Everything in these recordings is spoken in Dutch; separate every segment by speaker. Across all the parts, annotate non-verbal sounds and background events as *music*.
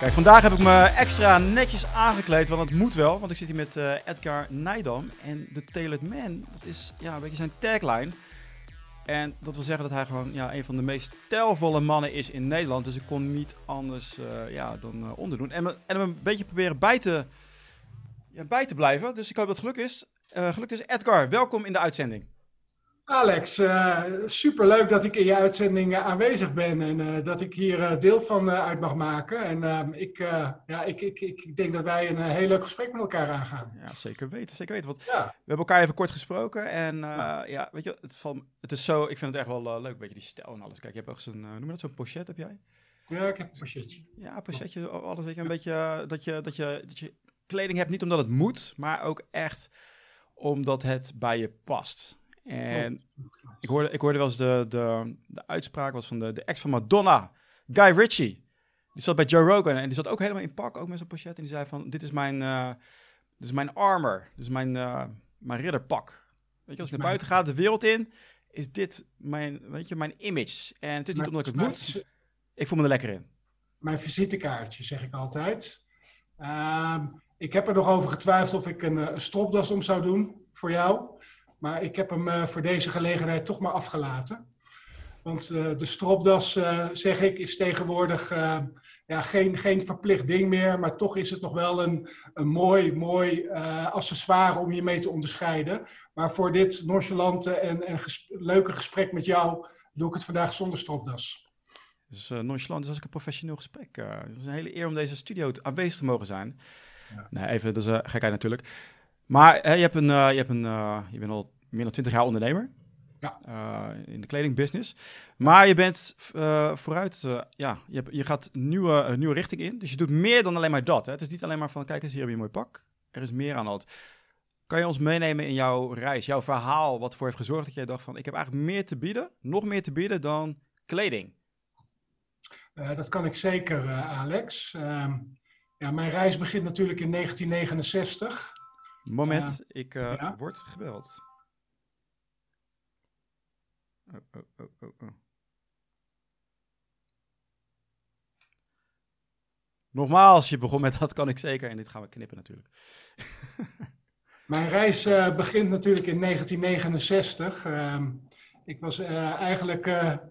Speaker 1: Kijk, vandaag heb ik me extra netjes aangekleed, want het moet wel. Want ik zit hier met uh, Edgar Nijdam. En de Tailored Man, dat is ja, een beetje zijn tagline. En dat wil zeggen dat hij gewoon ja, een van de meest stijlvolle mannen is in Nederland. Dus ik kon niet anders uh, ja, dan uh, onderdoen. En, en hem een beetje proberen bij te, ja, bij te blijven. Dus ik hoop dat het geluk is. Uh, geluk is Edgar, welkom in de uitzending.
Speaker 2: Alex, uh, superleuk dat ik in je uitzending uh, aanwezig ben en uh, dat ik hier deel van uit mag maken. En ehm, ik, ja, ik, ik, ik denk dat wij een heel leuk gesprek met elkaar aangaan.
Speaker 1: Ja, zeker weten, zeker weten. Want ja. we hebben elkaar even kort gesproken en ja. ja, weet je, het, van, het is zo, ik vind het echt wel leuk, een beetje die stijl en alles. Kijk, je hebt ook zo'n, noem je dat, zo'n pochet heb jij?
Speaker 2: Ja, ik heb een pochetje.
Speaker 1: Ja, pochetje, alles, weet je, een beetje, dat je, dat, je, dat je kleding hebt, niet omdat het moet, maar ook echt omdat het bij je past. En ik hoorde, ik hoorde wel eens de, de, de uitspraak was van de, de ex van Madonna, Guy Ritchie. Die zat bij Joe Rogan en die zat ook helemaal in pak, ook met zijn pochet. En die zei van, dit is mijn, uh, dit is mijn armor, dit is mijn, uh, mijn ridderpak. Weet je, als ik naar buiten ga, de wereld in, is dit mijn, weet je, mijn image. En het is niet omdat ik het moet, ik voel me er lekker in.
Speaker 2: Mijn visitekaartje, zeg ik altijd. Uh, ik heb er nog over getwijfeld of ik een, een stropdas om zou doen voor jou. Maar ik heb hem uh, voor deze gelegenheid toch maar afgelaten. Want uh, de stropdas, uh, zeg ik, is tegenwoordig ja, geen, geen verplicht ding meer. Maar toch is het nog wel een, een mooi, mooi accessoire om je mee te onderscheiden. Maar voor dit nonchalante en, en ges leuke gesprek met jou doe ik het vandaag zonder stropdas.
Speaker 1: Dus nonchalant is als ik een professioneel gesprek. het is een hele eer om deze studio aanwezig te mogen zijn. Ja. Nee, even, dat is uh, gekheid natuurlijk. Maar hè, je, hebt een, uh, je, hebt een, uh, je bent al meer dan 20 jaar ondernemer.
Speaker 2: Ja.
Speaker 1: Uh, in de kledingbusiness. Maar je bent vooruit, ja, je, hebt, je gaat nieuwe, nieuwe richting in. Dus je doet meer dan alleen maar dat. Hè. Het is niet alleen maar van, kijk eens, hier heb je een mooi pak. Er is meer aan het. Kan je ons meenemen in jouw reis, jouw verhaal, wat ervoor heeft gezorgd dat jij dacht van, ik heb eigenlijk meer te bieden, nog meer te bieden dan kleding?
Speaker 2: dat kan ik zeker, Alex. Ehm, ja, mijn reis begint natuurlijk in 1969.
Speaker 1: Moment, uh, ik uh, ja? word gebeld. Oh, oh, oh, oh, oh. Nogmaals, je begon met dat kan ik zeker. En dit gaan we knippen natuurlijk. *laughs*
Speaker 2: Mijn reis uh, begint natuurlijk in 1969. Uh, ik was eigenlijk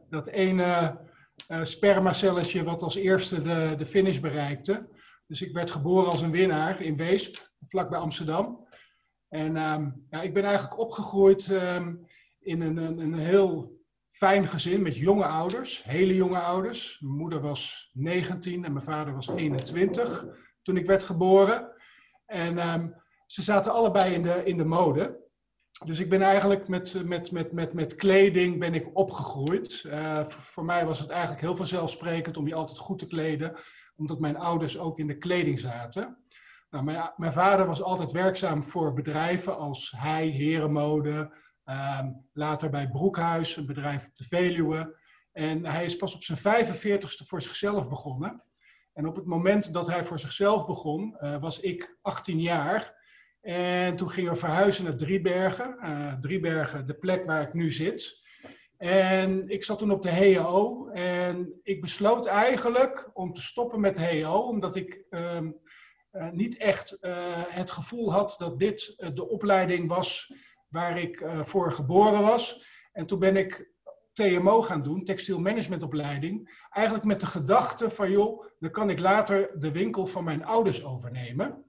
Speaker 2: dat ene spermacelletje wat als eerste de, de finish bereikte. Dus ik werd geboren als een winnaar in Weesp, vlakbij Amsterdam. En um, ja, ik ben eigenlijk opgegroeid um, in een, een, een, heel fijn gezin met jonge ouders, hele jonge ouders. Mijn moeder was 19 en mijn vader was 21 toen ik werd geboren. En um, ze zaten allebei in de, in de mode. Dus ik ben eigenlijk met, met, met, met, met kleding ben ik opgegroeid. Voor, voor mij was het eigenlijk heel vanzelfsprekend om je altijd goed te kleden omdat mijn ouders ook in de kleding zaten. Nou, mijn, mijn, vader was altijd werkzaam voor bedrijven als Hij, Herenmode, um, later bij Broekhuis, een bedrijf op de Veluwe. En hij is pas op zijn 45ste voor zichzelf begonnen. En op het moment dat hij voor zichzelf begon, uh, was ik 18 jaar. En toen gingen we verhuizen naar Driebergen. Uh, Driebergen, de plek waar ik nu zit. En ik zat toen op de HEO en ik besloot eigenlijk om te stoppen met de HEO, omdat ik um, uh, niet echt uh, het gevoel had dat dit uh, de opleiding was waar ik voor geboren was. En toen ben ik TMO gaan doen, textiel managementopleiding, eigenlijk met de gedachte van joh, dan kan ik later de winkel van mijn ouders overnemen.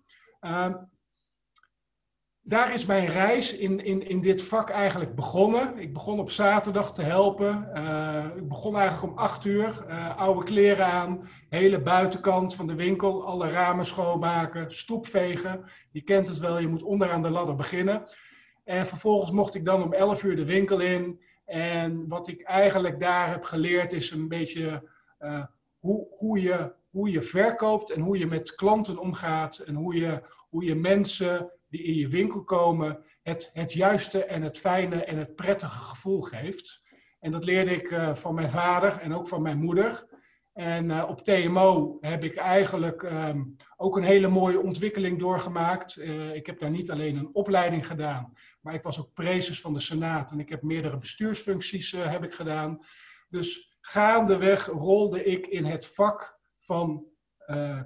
Speaker 2: Daar is mijn reis in, in, in dit vak eigenlijk begonnen. Ik begon op zaterdag te helpen. Uh, ik begon eigenlijk om acht uur. Uh, oude kleren aan, hele buitenkant van de winkel, alle ramen schoonmaken, stoep vegen. Je kent het wel, je moet onderaan de ladder beginnen. En vervolgens mocht ik dan om elf uur de winkel in. En wat ik eigenlijk daar heb geleerd is een beetje uh, hoe, hoe, je, hoe je verkoopt en hoe je met klanten omgaat. En hoe je, hoe je mensen die in je winkel komen het, het juiste en het fijne en het prettige gevoel geeft. En dat leerde ik uh, van mijn vader en ook van mijn moeder. En uh, op TMO heb ik eigenlijk um, ook een hele mooie ontwikkeling doorgemaakt. Uh, ik heb daar niet alleen een opleiding gedaan, maar ik was ook prezes van de Senaat en ik heb meerdere bestuursfuncties heb ik gedaan. Dus gaandeweg rolde ik in het vak van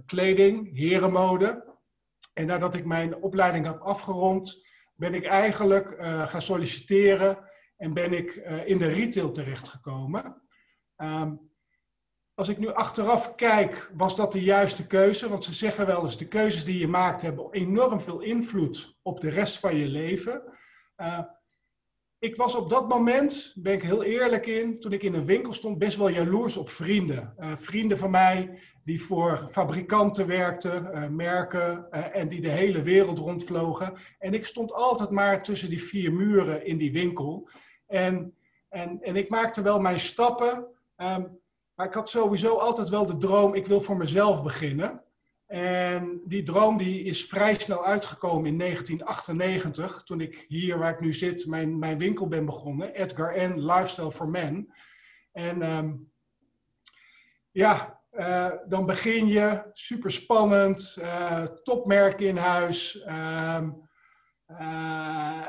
Speaker 2: kleding, herenmode. En nadat ik mijn opleiding had afgerond, ben ik eigenlijk gaan solliciteren en ben ik in de retail terechtgekomen. Um, als ik nu achteraf kijk, was dat de juiste keuze? Want ze zeggen wel eens, de keuzes die je maakt hebben enorm veel invloed op de rest van je leven. Uh, ik was op dat moment, ben ik heel eerlijk in, toen ik in een winkel stond, best wel jaloers op vrienden. Uh, vrienden van mij die voor fabrikanten werkten, uh, merken, en die de hele wereld rondvlogen. En ik stond altijd maar tussen die vier muren in die winkel. En, en, en ik maakte wel mijn stappen. Um, maar ik had sowieso altijd wel de droom, ik wil voor mezelf beginnen. En die droom die is vrij snel uitgekomen in 1998, toen ik hier waar ik nu zit, mijn, mijn winkel ben begonnen. Edgar N. Lifestyle for Men. En um, ja, uh, dan begin je, super spannend, uh, topmerk in huis. Um, uh,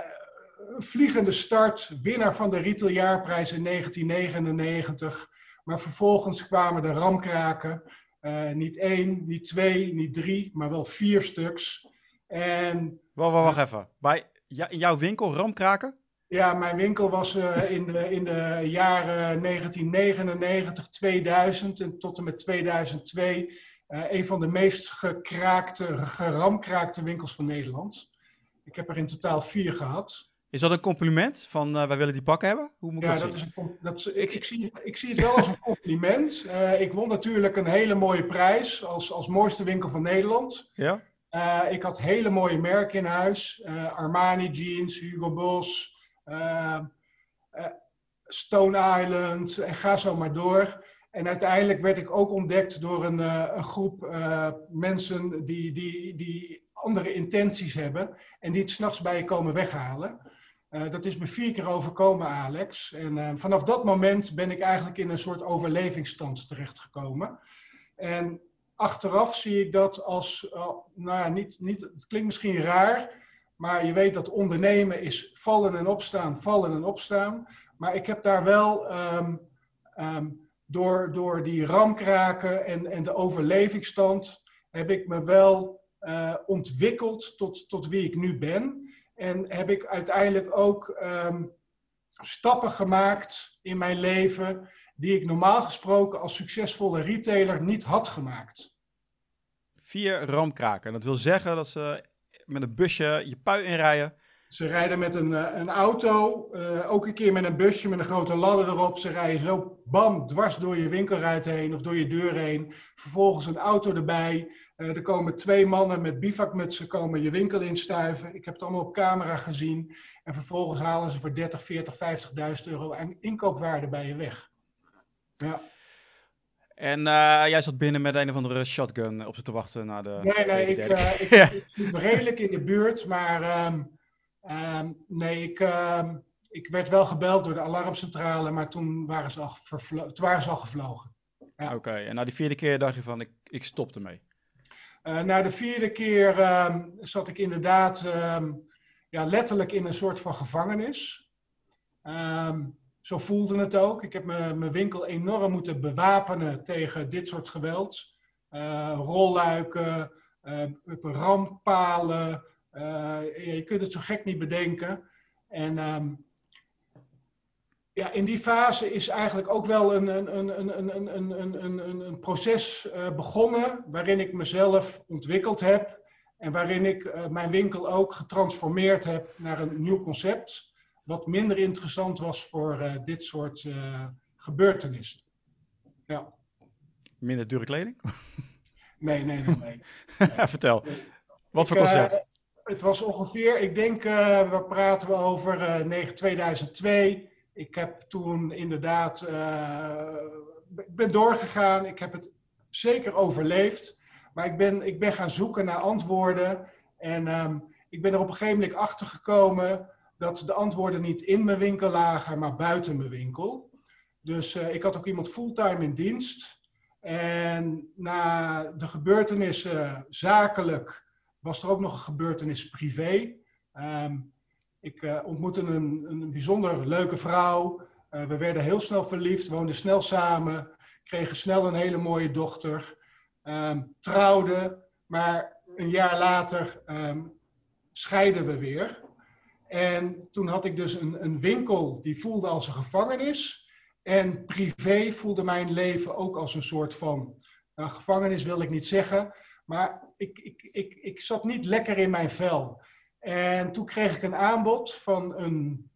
Speaker 2: vliegende start, winnaar van de retailjaarprijs in 1999. Maar vervolgens kwamen de ramkraken. Uh, niet één, niet twee, niet drie, maar wel vier stuks. En,
Speaker 1: wacht, wacht, wacht even. Bij in jouw winkel ramkraken?
Speaker 2: Ja, mijn winkel was uh, in, de, in de jaren 1999, 2000 en tot en met 2002 uh, een van de meest gekraakte, geramkraakte winkels van Nederland. Ik heb er in totaal vier gehad.
Speaker 1: Is dat een compliment van uh, wij willen die pakken hebben? Hoe moet
Speaker 2: ja,
Speaker 1: dat,
Speaker 2: dat is een, dat, ik, ik, zie, ik zie het wel als een compliment. Uh, *laughs* ik won natuurlijk een hele mooie prijs als, als mooiste winkel van Nederland.
Speaker 1: Ja?
Speaker 2: Uh, ik had hele mooie merken in huis. Armani Jeans, Hugo Boss, Stone Island en ga zo maar door. En uiteindelijk werd ik ook ontdekt door een, een groep mensen die, die, die andere intenties hebben en die het s'nachts bij je komen weghalen. Uh, dat is me vier keer overkomen, Alex. En uh, vanaf dat moment ben ik eigenlijk in een soort overlevingsstand terechtgekomen. En achteraf zie ik dat als, uh, nou ja, niet, niet, het klinkt misschien raar, maar je weet dat ondernemen is vallen en opstaan, vallen en opstaan. Maar ik heb daar wel um, um, door, door die ramkraken en, en de overlevingsstand, heb ik me wel ontwikkeld tot, tot wie ik nu ben. En heb ik uiteindelijk ook um, stappen gemaakt in mijn leven die ik normaal gesproken als succesvolle retailer niet had gemaakt.
Speaker 1: Vier ramkraken. Dat wil zeggen dat ze met een busje je pui inrijden.
Speaker 2: Ze rijden met een, eh, een auto, uh, ook een keer met een busje met een grote ladder erop. Ze rijden zo bam dwars door je winkelruit heen of door je deur heen. Vervolgens een auto erbij. Uh, er komen twee mannen met bivakmutsen komen je winkel instuiven. Ik heb het allemaal op camera gezien. En vervolgens halen ze voor 30, 40, 50.000 euro aan inkoopwaarde bij je weg. Ja.
Speaker 1: En uh, jij zat binnen met een of andere shotgun op ze te wachten naar de.
Speaker 2: Nee, nee, ik, uh, *laughs* ik, ja. ik, ik redelijk in de buurt, maar um, um, nee, ik, um, ik werd wel gebeld door de alarmcentrale, maar toen waren ze al, toen waren ze al gevlogen.
Speaker 1: Ja. Oké, okay, en na die vierde keer dacht je van, ik, ik stop ermee.
Speaker 2: Uh, na de vierde keer um, zat ik inderdaad um, ja, letterlijk in een soort van gevangenis. Um, zo voelde het ook. Ik heb mijn winkel enorm moeten bewapenen tegen dit soort geweld. Uh, rolluiken, uh, rampalen. Uh, je kunt het zo gek niet bedenken. En ja, in die fase is eigenlijk ook wel een, een, een, een, een, een, een, een proces uh, begonnen waarin ik mezelf ontwikkeld heb en waarin ik uh, mijn winkel ook getransformeerd heb naar een nieuw concept, wat minder interessant was voor uh, dit soort gebeurtenissen. Ja.
Speaker 1: Minder dure kleding?
Speaker 2: Nee, nee, nee. nee.
Speaker 1: Vertel, wat voor concept?
Speaker 2: het was ongeveer, ik denk, we praten we over 2002 ik heb toen inderdaad, uh, ben doorgegaan. Ik heb het zeker overleefd. Maar ik ben, ik ben gaan zoeken naar antwoorden. En um, ik ben er op een gegeven moment achter gekomen dat de antwoorden niet in mijn winkel lagen, maar buiten mijn winkel. Dus uh, ik had ook iemand fulltime in dienst. En na de gebeurtenissen zakelijk was er ook nog een gebeurtenis privé. Um, ik uh, ontmoette een, een bijzonder leuke vrouw. Uh, we werden heel snel verliefd, woonden snel samen, kregen snel een hele mooie dochter. ehm, trouwden, maar een jaar later ehm, scheiden we weer. En toen had ik dus een, een winkel die voelde als een gevangenis. En privé voelde mijn leven ook als een soort van nou, gevangenis, wil ik niet zeggen. Maar ik, ik, ik, ik zat niet lekker in mijn vel. En toen kreeg ik een aanbod van een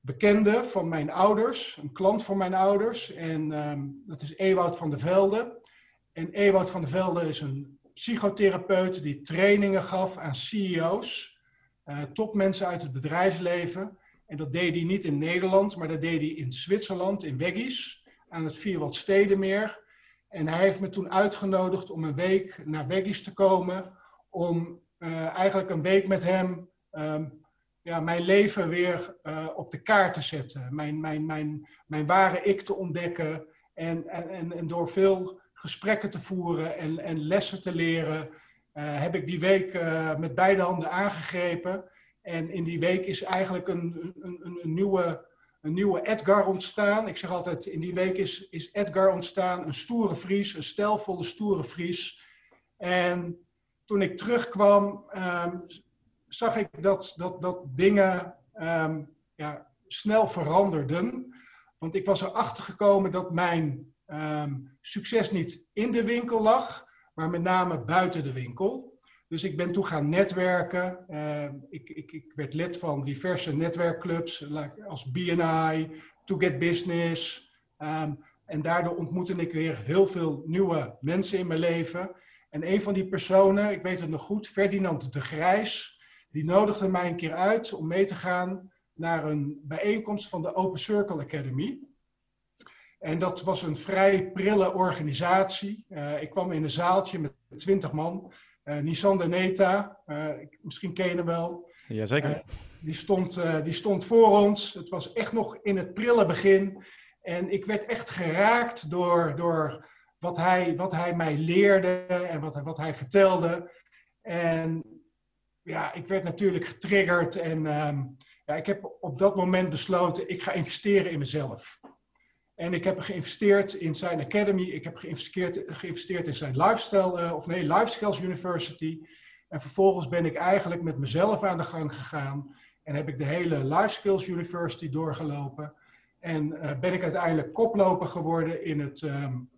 Speaker 2: bekende van mijn ouders, een klant van mijn ouders. En ehm, dat is Ewout van der Velde. En Ewout van der Velde is een psychotherapeut die trainingen gaf aan CEO's, uh, topmensen uit het bedrijfsleven. En dat deed hij niet in Nederland, maar dat deed hij in Zwitserland, in Weggies, aan het Vierwaldstedenmeer. En hij heeft me toen uitgenodigd om een week naar Weggies te komen, om uh, eigenlijk een week met hem um, ja, mijn leven weer uh, op de kaart te zetten. Mijn, mijn, mijn, mijn ware ik te ontdekken. En, en, en door veel gesprekken te voeren en, en lessen te leren, uh, heb ik die week met beide handen aangegrepen. En in die week is eigenlijk een, een, een, nieuwe, een nieuwe Edgar ontstaan. Ik zeg altijd, in die week is, is Edgar ontstaan. Een stoere Fries, een stelvolle stoere Fries. En toen ik terugkwam, um, zag ik dat, dat, dat dingen um, ja, snel veranderden. Want ik was erachter gekomen dat mijn um, succes niet in de winkel lag, maar met name buiten de winkel. Dus ik ben toen gaan netwerken. Ik, ik, ik, werd lid van diverse netwerkclubs, als BNI, To Get Business. En daardoor ontmoette ik weer heel veel nieuwe mensen in mijn leven. En een van die personen, ik weet het nog goed, Ferdinand de Grijs, die nodigde mij een keer uit om mee te gaan naar een bijeenkomst van de Open Circle Academy. En dat was een vrij prille organisatie. Uh, ik kwam in een zaaltje met twintig man. Uh, Nissan de Neta, uh, misschien ken je hem wel.
Speaker 1: Jazeker.
Speaker 2: die, stond, die stond voor ons. Het was echt nog in het prille begin. En ik werd echt geraakt door, door wat, hij, wat hij mij leerde en wat, wat hij vertelde. En ja, ik werd natuurlijk getriggerd en um, ja, ik heb op dat moment besloten, ik ga investeren in mezelf. En ik heb geïnvesteerd in zijn academy, ik heb geïnvesteerd, geïnvesteerd in zijn lifestyle, uh, of nee, Life Skills University. En vervolgens ben ik eigenlijk met mezelf aan de gang gegaan en heb ik de hele Life Skills University doorgelopen. En uh, ben ik uiteindelijk koploper geworden in het, um,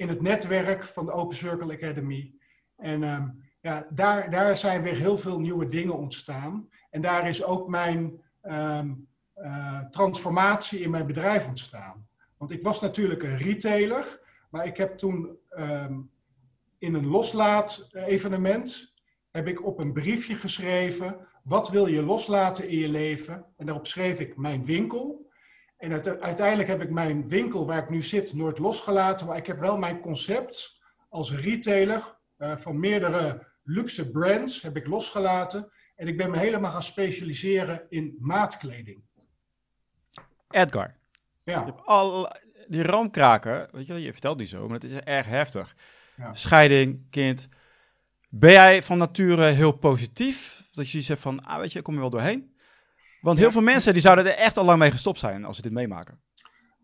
Speaker 2: in het netwerk van de Open Circle Academy. En um, ja, daar, daar zijn weer heel veel nieuwe dingen ontstaan. En daar is ook mijn um, uh, transformatie in mijn bedrijf ontstaan. Want ik was natuurlijk een retailer, maar ik heb toen um, in een loslaat-evenement heb ik op een briefje geschreven: wat wil je loslaten in je leven? En daarop schreef ik mijn winkel. En uiteindelijk heb ik mijn winkel waar ik nu zit nooit losgelaten, maar ik heb wel mijn concept als retailer uh, van meerdere luxe brands heb ik losgelaten. En ik ben me helemaal gaan specialiseren in maatkleding.
Speaker 1: Edgar.
Speaker 2: Ja.
Speaker 1: Al die ramkraken, weet je, je vertelt niet zo, maar het is erg heftig. Ja. Scheiding, kind. Ben jij van nature heel positief? Dat je zoiets hebt van, ah, weet je, ik kom er wel doorheen. Want heel veel mensen die zouden er echt al lang mee gestopt zijn als ze dit meemaken.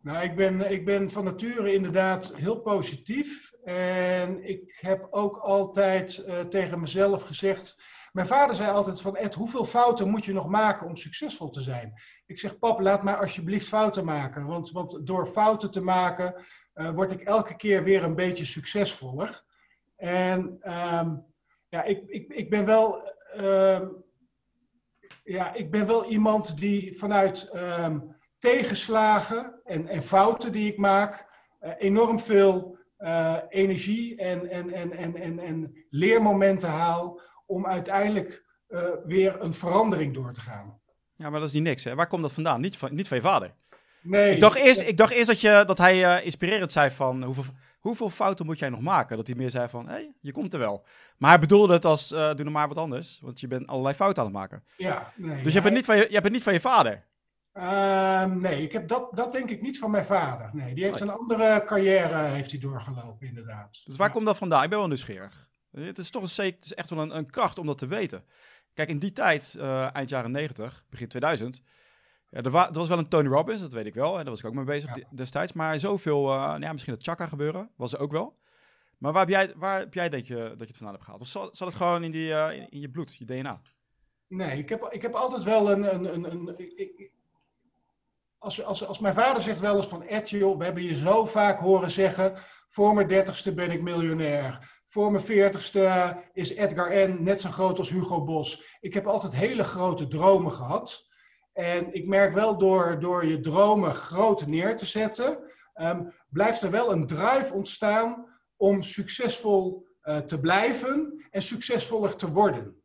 Speaker 2: Nou, ik ben, ik ben van nature inderdaad heel positief. En ik heb ook altijd uh, tegen mezelf gezegd. Mijn vader zei altijd van Ed, hoeveel fouten moet je nog maken om succesvol te zijn? Ik zeg, pap, laat mij alsjeblieft fouten maken. Want, want door fouten te maken uh, word ik elke keer weer een beetje succesvoller. En um, ja, ik, ik, ik ben wel. Uh, ja, ik ben wel iemand die vanuit um, tegenslagen en, en fouten die ik maak, uh, enorm veel uh, energie en, en, en, en, en, en leermomenten haal om uiteindelijk uh, weer een verandering door te gaan.
Speaker 1: Ja, maar dat is niet niks. Hè? Waar komt dat vandaan? Niet van, niet van je vader.
Speaker 2: Nee.
Speaker 1: Ik dacht eerst, ik dacht eerst dat, je, dat hij inspirerend zei van hoeveel, hoeveel fouten moet jij nog maken? Dat hij meer zei van, hé, hey, je komt er wel. Maar hij bedoelde het als, doe nog maar wat anders, want je bent allerlei fouten aan het maken.
Speaker 2: Ja, nee.
Speaker 1: Dus je, bent niet van je, je bent het niet van je vader.
Speaker 2: Uh, nee, ik heb dat, dat denk ik niet van mijn vader. Nee, die heeft een andere carrière heeft hij doorgelopen, inderdaad.
Speaker 1: Dus waar ja. komt dat vandaan? Ik ben wel nieuwsgierig. Het is toch een, het is echt wel een, een kracht om dat te weten. Kijk, in die tijd, uh, eind jaren 90, begin 2000, ja, er, wa er, was wel een Tony Robbins, dat weet ik wel. Hè, daar was ik ook mee bezig ja. destijds. Maar zoveel, uh, nou ja, misschien het Chaka gebeuren, was er ook wel. Maar waar heb jij, waar heb jij denk je, dat je het vandaan hebt gehaald? Of zat, het gewoon in, die, uh, in, in, je bloed, je DNA?
Speaker 2: Nee, ik heb, ik heb altijd wel een... een, een, een ik, als, als, als mijn vader zegt wel eens van... Ed, we hebben je zo vaak horen zeggen... Voor mijn dertigste ben ik miljonair. Voor mijn veertigste is Edgar N. net zo groot als Hugo Bos. Ik heb altijd hele grote dromen gehad. En ik merk wel door, door je dromen groot neer te zetten... Um, blijft er wel een drive ontstaan om succesvol uh, te blijven en succesvoller te worden.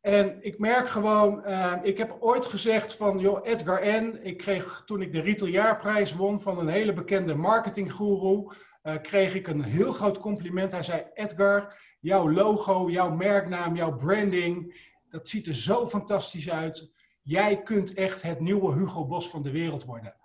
Speaker 2: En ik merk gewoon, uh, ik heb ooit gezegd van, joh, Edgar N., ik kreeg toen ik de Retailjaarprijs won van een hele bekende marketinggoeroe, uh, kreeg ik een heel groot compliment. Hij zei, Edgar, jouw logo, jouw merknaam, jouw branding, dat ziet er zo fantastisch uit. Jij kunt echt het nieuwe Hugo Bos van de wereld worden.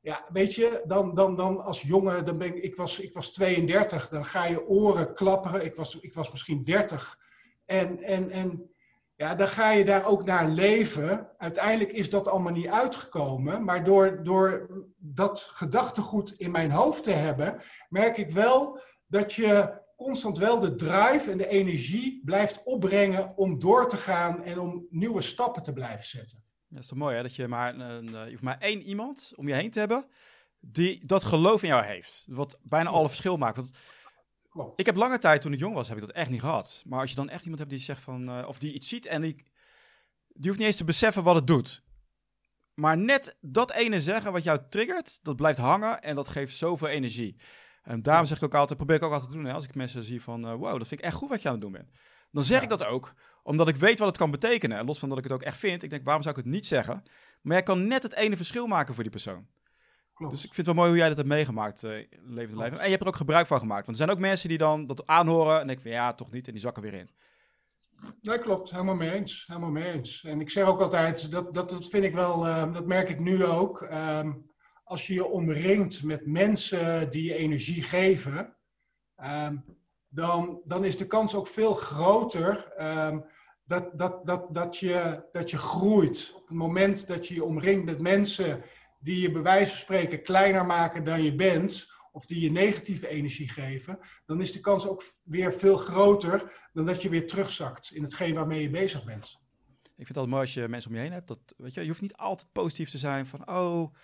Speaker 2: Ja, weet je, dan, dan, dan als jongen, dan ben ik, ik, was, ik was 32, dan ga je oren klapperen. Ik was, ik was misschien 30. En, en, en ja, dan ga je daar ook naar leven. Uiteindelijk is dat allemaal niet uitgekomen. Maar door, door dat gedachtegoed in mijn hoofd te hebben, merk ik wel dat je constant wel de drive en de energie blijft opbrengen om door te gaan en om nieuwe stappen te blijven zetten.
Speaker 1: Dat is toch mooi, hè? Dat je maar, een, eh, je hoeft maar één iemand om je heen te hebben die dat geloof in jou heeft. Wat bijna alle verschil maakt. Want ik heb lange tijd, toen ik jong was, heb ik dat echt niet gehad. Maar als je dan echt iemand hebt die zegt van, uh, of die iets ziet en die, die hoeft niet eens te beseffen wat het doet. Maar net dat ene zeggen wat jou triggert, dat blijft hangen en dat geeft zoveel energie. En daarom zeg ik ook altijd, probeer ik ook altijd te doen, hè, als ik mensen zie van, uh, wow, dat vind ik echt goed wat je aan het doen bent. Dan zeg ik dat ook, omdat ik weet wat het kan betekenen. En los van dat ik het ook echt vind, ik denk, waarom zou ik het niet zeggen? Maar jij kan net het ene verschil maken voor die persoon. Klopt. Dus ik vind het wel mooi hoe jij dat hebt meegemaakt, uh, levende leven. En je hebt er ook gebruik van gemaakt. Want er zijn ook mensen die dan dat aanhoren en denken van ja, toch niet. En die zakken weer in.
Speaker 2: Dat klopt, helemaal mee eens. Helemaal mee eens. En ik zeg ook altijd, dat, dat, dat vind ik wel, uh, dat merk ik nu ook. Um, als je je omringt met mensen die je energie geven, um, dan, dan is de kans ook veel groter um, dat, dat, dat, dat, je, dat je groeit. Op het moment dat je je omringt met mensen die je bij wijze van spreken kleiner maken dan je bent, of die je negatieve energie geven, dan is de kans ook weer veel groter dan dat je weer terugzakt in hetgeen waarmee je bezig bent.
Speaker 1: Ik vind het mooi als je mensen om je heen hebt. Dat, weet je, je hoeft niet altijd positief te zijn van, oh,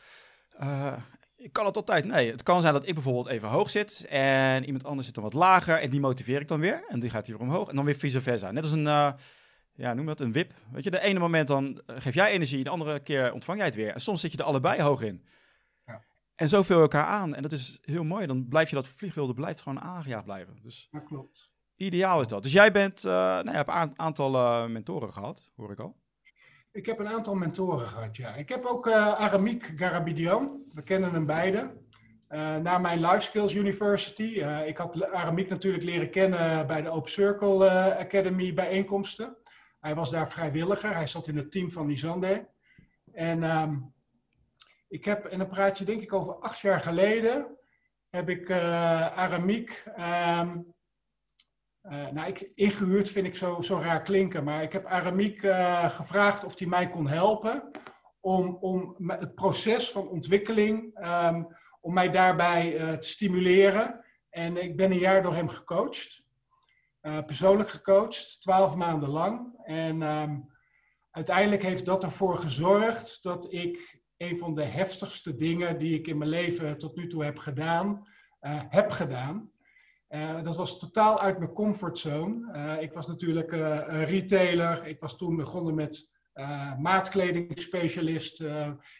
Speaker 1: uh, ik kan het altijd. Nee, het kan zijn dat ik bijvoorbeeld even hoog zit en iemand anders zit dan wat lager en die motiveer ik dan weer. En die gaat hier omhoog en dan weer vice versa. Net als een, uh, ja, noem dat een wip. Weet je, de ene moment dan eh, geef jij energie, de andere keer ontvang jij het weer. En soms zit je er allebei hoog in. Ja. En zo vul je elkaar aan. En dat is heel mooi. Dan blijf je dat vliegwilde blijft gewoon aangejaagd blijven. Dus
Speaker 2: dat klopt.
Speaker 1: Ideaal is dat. Dus jij bent, uh, nou, je hebt een aantal uh, mentoren gehad, hoor ik al.
Speaker 2: Ik heb een aantal mentoren gehad, ja. Ik heb ook uh, Aramik Garabidian. We kennen hem beide. Uh, na mijn Life Skills University. Uh, ik had Aramik natuurlijk leren kennen bij de Open Circle Academy bijeenkomsten. Hij was daar vrijwilliger. Hij zat in het team van Nizande. En um, ik heb, en dan praat je denk ik over acht jaar geleden, heb ik Aramik um, uh, nou, ik, ingehuurd vind ik zo, zo raar klinken, maar ik heb Aramiek uh, gevraagd of hij mij kon helpen om, om het proces van ontwikkeling, um, om mij daarbij uh, te stimuleren. En ik ben een jaar door hem gecoacht, persoonlijk gecoacht, twaalf maanden lang. En um, uiteindelijk heeft dat ervoor gezorgd dat ik een van de heftigste dingen die ik in mijn leven tot nu toe heb gedaan, heb gedaan. Uh, dat was totaal uit mijn comfortzone. Uh, ik was natuurlijk uh, een retailer. Ik was toen begonnen met maatkledingspecialist.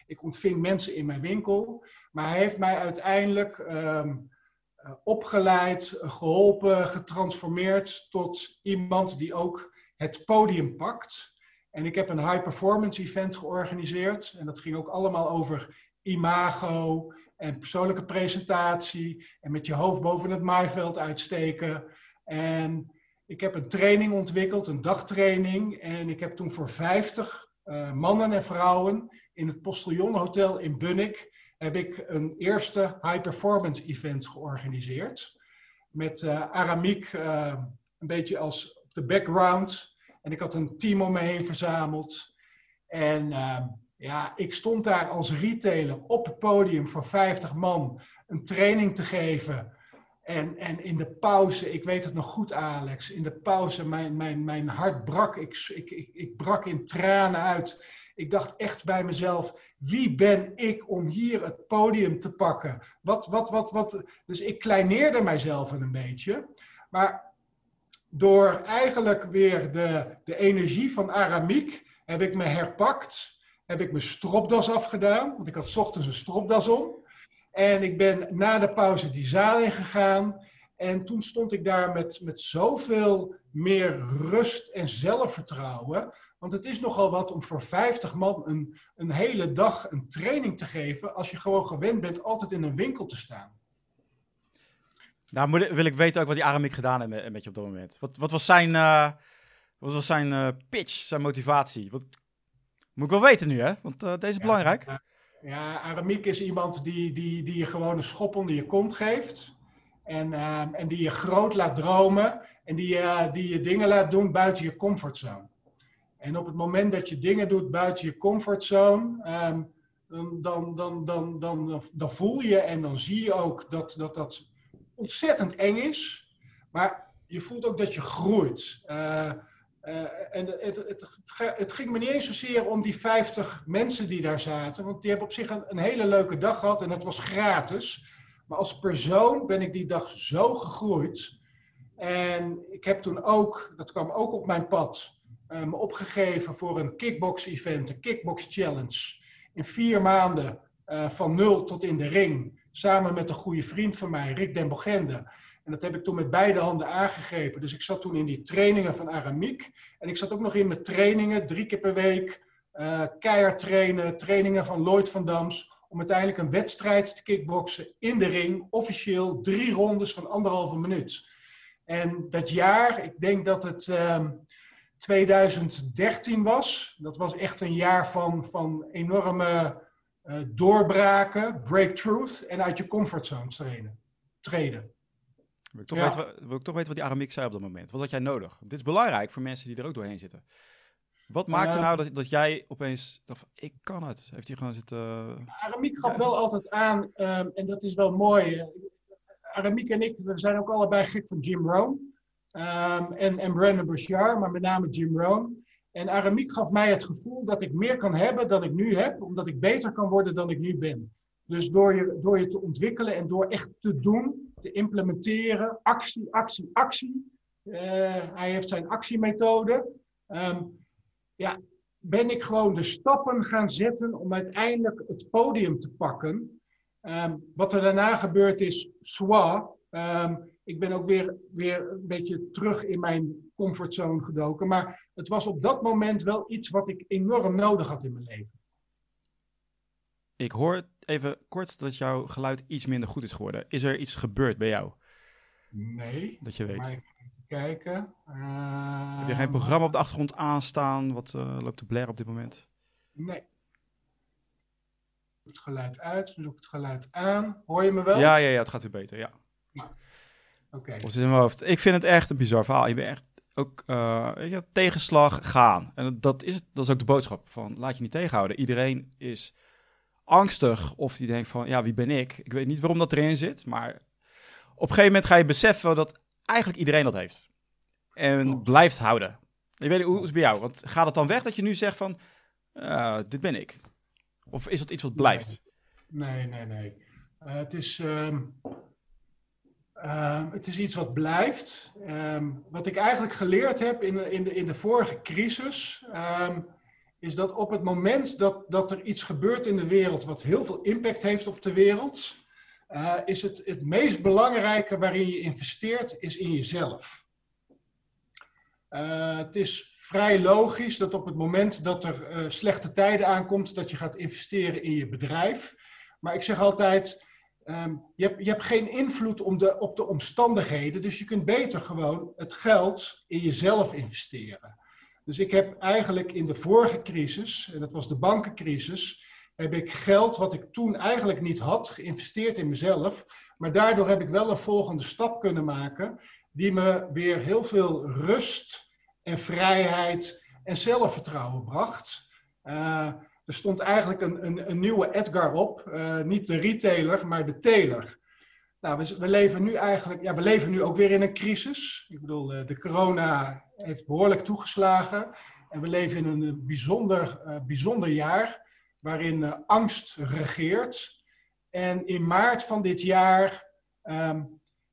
Speaker 2: ik ontving mensen in mijn winkel. Maar hij heeft mij uiteindelijk um, opgeleid, geholpen, getransformeerd tot iemand die ook het podium pakt. En ik heb een high performance event georganiseerd. En dat ging ook allemaal over imago, en persoonlijke presentatie en met je hoofd boven het maaiveld uitsteken. En ik heb een training ontwikkeld, een dagtraining. En ik heb toen voor 50 uh, mannen en vrouwen in het Postillon Hotel in Bunnik heb ik een eerste high performance event georganiseerd. Met uh, Aramiek uh, een beetje als op de background. En ik had een team om me heen verzameld. En ja, ik stond daar als retailer op het podium voor 50 man een training te geven. En, en in de pauze, ik weet het nog goed, Alex. In de pauze, mijn, mijn, mijn hart brak. Ik, ik, ik, ik brak in tranen uit. Ik dacht echt bij mezelf: wie ben ik om hier het podium te pakken? Wat, wat, wat, wat. Dus ik kleineerde mijzelf een beetje. Maar door eigenlijk weer de, de energie van Aramiek heb ik me herpakt. Heb ik mijn stropdas afgedaan, want ik had ochtends een stropdas om. En ik ben na de pauze die zaal ingegaan. En toen stond ik daar met, met zoveel meer rust en zelfvertrouwen. Want het is nogal wat om voor 50 man een, een hele dag een training te geven. als je gewoon gewend bent altijd in een winkel te staan.
Speaker 1: Nou, wil ik weten ook wat die Aramik gedaan heeft met je op dat moment. Wat, wat was zijn, uh, wat was zijn uh, pitch, zijn motivatie? Wat, moet ik wel weten nu, hè? Want uh, deze is belangrijk.
Speaker 2: Ja, Aramiek is iemand die, die, die je gewoon een schop onder je kont geeft. En, uh, en die je groot laat dromen. En die, uh, die je dingen laat doen buiten je comfortzone. En op het moment dat je dingen doet buiten je comfortzone, um, dan, dan, dan, dan, dan, dan voel je en dan zie je ook dat dat, dat ontzettend eng is. Maar je voelt ook dat je groeit. Uh, uh, en het, het, het, ging me niet eens zozeer om die 50 mensen die daar zaten, want die hebben op zich een, een, hele leuke dag gehad en het was gratis. Maar als persoon ben ik die dag zo gegroeid. En ik heb toen ook, dat kwam ook op mijn pad, uh, me opgegeven voor een kickbox-event, een kickbox challenge. In vier maanden uh, van nul tot in de ring, samen met een goede vriend van mij, Rick Den Bogende. En dat heb ik toen met beide handen aangegrepen. Dus ik zat toen in die trainingen van Aramiek. En ik zat ook nog in mijn trainingen, drie keer per week. Uh, keihard trainen, trainingen van Lloyd van Dams. Om uiteindelijk een wedstrijd te kickboksen in de ring. Officieel drie rondes van anderhalve minuut. En dat jaar, ik denk dat het uh, ehm, 2013 was. Dat was echt een jaar van, van enorme uh, doorbraken, breakthroughs en uit je comfortzone treden.
Speaker 1: Wil ik, toch weten, wil ik toch weten wat die Aramik zei op dat moment. Wat had jij nodig? Dit is belangrijk voor mensen die er ook doorheen zitten. Wat maakte uh, nou dat, dat jij opeens dacht ik kan het? Heeft hij gewoon zitten...
Speaker 2: Aramiek gaf wel altijd aan, um, en dat is wel mooi. Aramiek en ik, we zijn ook allebei gek van Jim Rohn. Um, en, en Brandon Bouchard, maar met name Jim Rohn. En Aramiek gaf mij het gevoel dat ik meer kan hebben dan ik nu heb, omdat ik beter kan worden dan ik nu ben. Dus door je, door je te ontwikkelen en door echt te doen, te implementeren, actie, actie, actie. Uh, hij heeft zijn actiemethode. Um, ja, ben ik gewoon de stappen gaan zetten om uiteindelijk het podium te pakken. Um, wat er daarna gebeurd is, soit. Um, ik ben ook weer, weer een beetje terug in mijn comfortzone gedoken. Maar het was op dat moment wel iets wat ik enorm nodig had in mijn leven.
Speaker 1: Ik hoor even kort dat jouw geluid iets minder goed is geworden. Is er iets gebeurd bij jou?
Speaker 2: Nee.
Speaker 1: Dat je weet. Maar
Speaker 2: even kijken.
Speaker 1: Uh, Heb je geen programma op de achtergrond aanstaan? Wat uh, loopt te blaren op dit moment?
Speaker 2: Nee. Doe het geluid uit, doe het geluid aan. Hoor je me wel?
Speaker 1: Ja, ja, ja het gaat weer beter, ja.
Speaker 2: Nou, Oké. Okay.
Speaker 1: Of zit in mijn hoofd. Ik vind het echt een bizar verhaal. Je bent echt ook, uh, weet je, tegenslag gaan. En dat is, dat is ook de boodschap van, laat je niet tegenhouden. Iedereen is angstig of die denkt van, ja, wie ben ik? Ik weet niet waarom dat erin zit, maar op een gegeven moment ga je beseffen dat eigenlijk iedereen dat heeft. En oh. blijft houden. Ik weet niet, hoe is het bij jou? Want gaat het dan weg dat je nu zegt van, uh, dit ben ik? Of is dat iets wat blijft?
Speaker 2: Nee, nee, nee. Uh, het, is, um, uh, het is iets wat blijft. Um, wat ik eigenlijk geleerd heb in, in, de, in de vorige crisis... Um, is dat op het moment dat, dat er iets gebeurt in de wereld wat heel veel impact heeft op de wereld, uh, is het, het meest belangrijke waarin je investeert, is in jezelf. Uh, het is vrij logisch dat op het moment dat er uh, slechte tijden aankomt, dat je gaat investeren in je bedrijf. Maar ik zeg altijd, um, je, hebt, je hebt geen invloed de, op de omstandigheden, dus je kunt beter gewoon het geld in jezelf investeren. Dus ik heb eigenlijk in de vorige crisis, en dat was de bankencrisis, heb ik geld wat ik toen eigenlijk niet had, geïnvesteerd in mezelf. Maar daardoor heb ik wel een volgende stap kunnen maken, die me weer heel veel rust en vrijheid en zelfvertrouwen bracht. Uh, er stond eigenlijk een, een, een, nieuwe Edgar op, uh, niet de retailer, maar de teler. Nou, we, we, leven nu eigenlijk, ja, we leven nu ook weer in een crisis. Ik bedoel, de corona heeft behoorlijk toegeslagen. En we leven in een bijzonder, bijzonder jaar waarin angst regeert. En in maart van dit jaar ehm,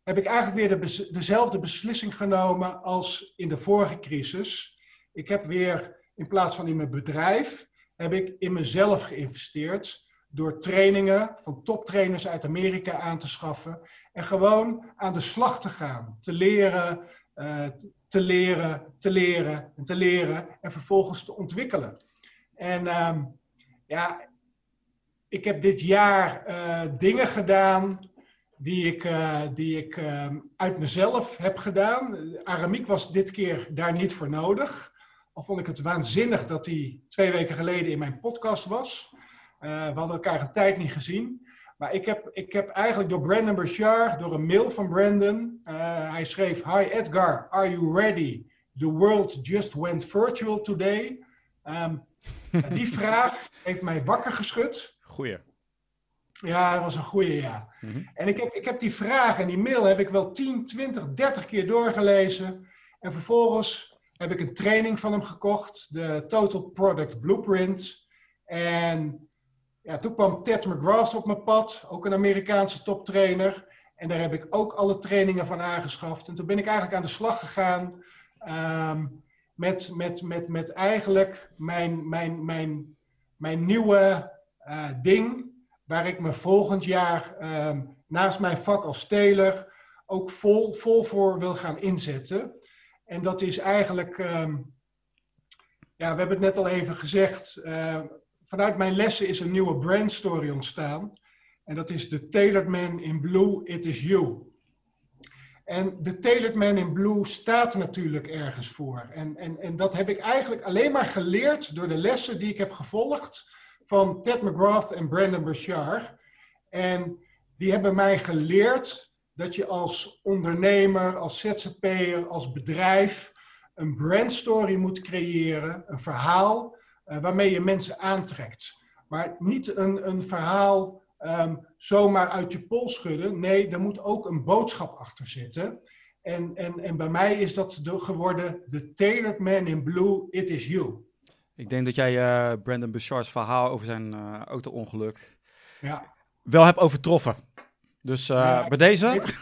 Speaker 2: heb ik eigenlijk weer de, dezelfde beslissing genomen als in de vorige crisis. Ik heb weer, in plaats van in mijn bedrijf, heb ik in mezelf geïnvesteerd door trainingen van toptrainers uit Amerika aan te schaffen en gewoon aan de slag te gaan, te leren, uh, te leren, te leren en te leren en vervolgens te ontwikkelen. En uh, ja, ik heb dit jaar uh, dingen gedaan die ik, uh, die ik uh, uit mezelf heb gedaan. Aramiek was dit keer daar niet voor nodig. Al vond ik het waanzinnig dat hij twee weken geleden in mijn podcast was. Uh, we hadden elkaar een tijd niet gezien. Maar ik heb, ik heb eigenlijk door Brandon Bouchard, door een mail van Brandon, hij schreef: Hi Edgar, are you ready? The world just went virtual today. Um, die *laughs* vraag heeft mij wakker geschud.
Speaker 1: Goeie.
Speaker 2: Ja, dat was een goede, ja. Mhm. En ik heb, ik heb die vraag en die mail heb ik wel 10, 20, 30 keer doorgelezen. En vervolgens heb ik een training van hem gekocht, de Total Product Blueprint. En ja, toen kwam Ted McGrath op mijn pad, ook een Amerikaanse toptrainer. En daar heb ik ook alle trainingen van aangeschaft. En toen ben ik eigenlijk aan de slag gegaan um, met, met, met, met eigenlijk mijn, mijn, mijn, mijn nieuwe uh, ding waar ik me volgend jaar ehm, naast mijn vak als teler ook vol, vol voor wil gaan inzetten. En dat is eigenlijk, ehm, ja, we hebben het net al even gezegd, uh, vanuit mijn lessen is een nieuwe brandstory ontstaan. En dat is de Tailored Man in Blue, It Is You. En de Tailored Man in Blue staat natuurlijk ergens voor. En, en, en dat heb ik eigenlijk alleen maar geleerd door de lessen die ik heb gevolgd van Ted McGrath en Brandon Bouchard. En die hebben mij geleerd dat je als ondernemer, als ZZP'er, als bedrijf een brandstory moet creëren, een verhaal waarmee je mensen aantrekt. Maar niet een, een verhaal um, zomaar uit je pols schudden. Nee, er moet ook een boodschap achter zitten. En, en, en bij mij is dat de, geworden The Tailored Man in Blue, It Is You.
Speaker 1: Ik denk dat jij uh, Brandon Bouchard's verhaal over zijn uh, auto-ongeluk
Speaker 2: ja.
Speaker 1: wel hebt overtroffen. Dus uh, ja, bij deze...
Speaker 2: Ik weet,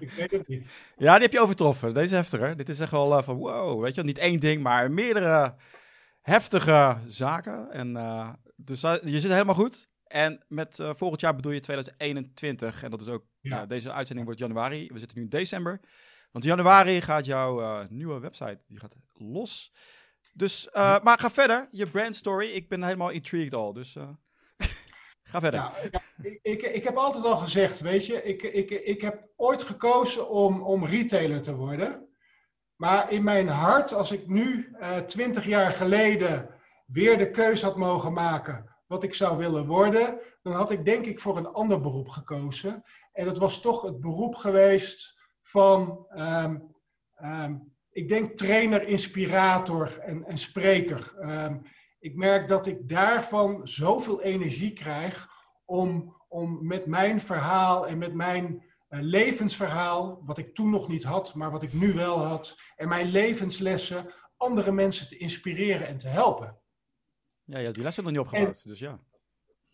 Speaker 2: *laughs* ik weet, het niet.
Speaker 1: ja, die heb je overtroffen. Deze heftiger. Dit is echt wel van wow, weet je Niet één ding, maar meerdere heftige zaken. En, dus je zit helemaal goed. En met volgend jaar bedoel je 2021. En dat is ook... Ja. deze uitzending wordt januari. We zitten nu in december. Want januari gaat jouw nieuwe website die gaat los. Dus, maar ga verder. Je brand story. Ik ben helemaal intrigued al. Dus *laughs* ga verder.
Speaker 2: Ja, ik, ik, ik, heb altijd al gezegd, weet je, ik, ik, ik heb ooit gekozen om, om retailer te worden. Maar in mijn hart, als ik nu uh, twintig jaar geleden weer de keuze had mogen maken wat ik zou willen worden, dan had ik denk ik voor een ander beroep gekozen. En dat was toch het beroep geweest van um, um, ik denk trainer, inspirator en, en spreker. Um, ik merk dat ik daarvan zoveel energie krijg om, om met mijn verhaal en met mijn uh, levensverhaal, wat ik toen nog niet had, maar wat ik nu wel had, en mijn levenslessen andere mensen te inspireren en te helpen.
Speaker 1: Ja, ja die lessen nog niet opgebouwd, dus ja.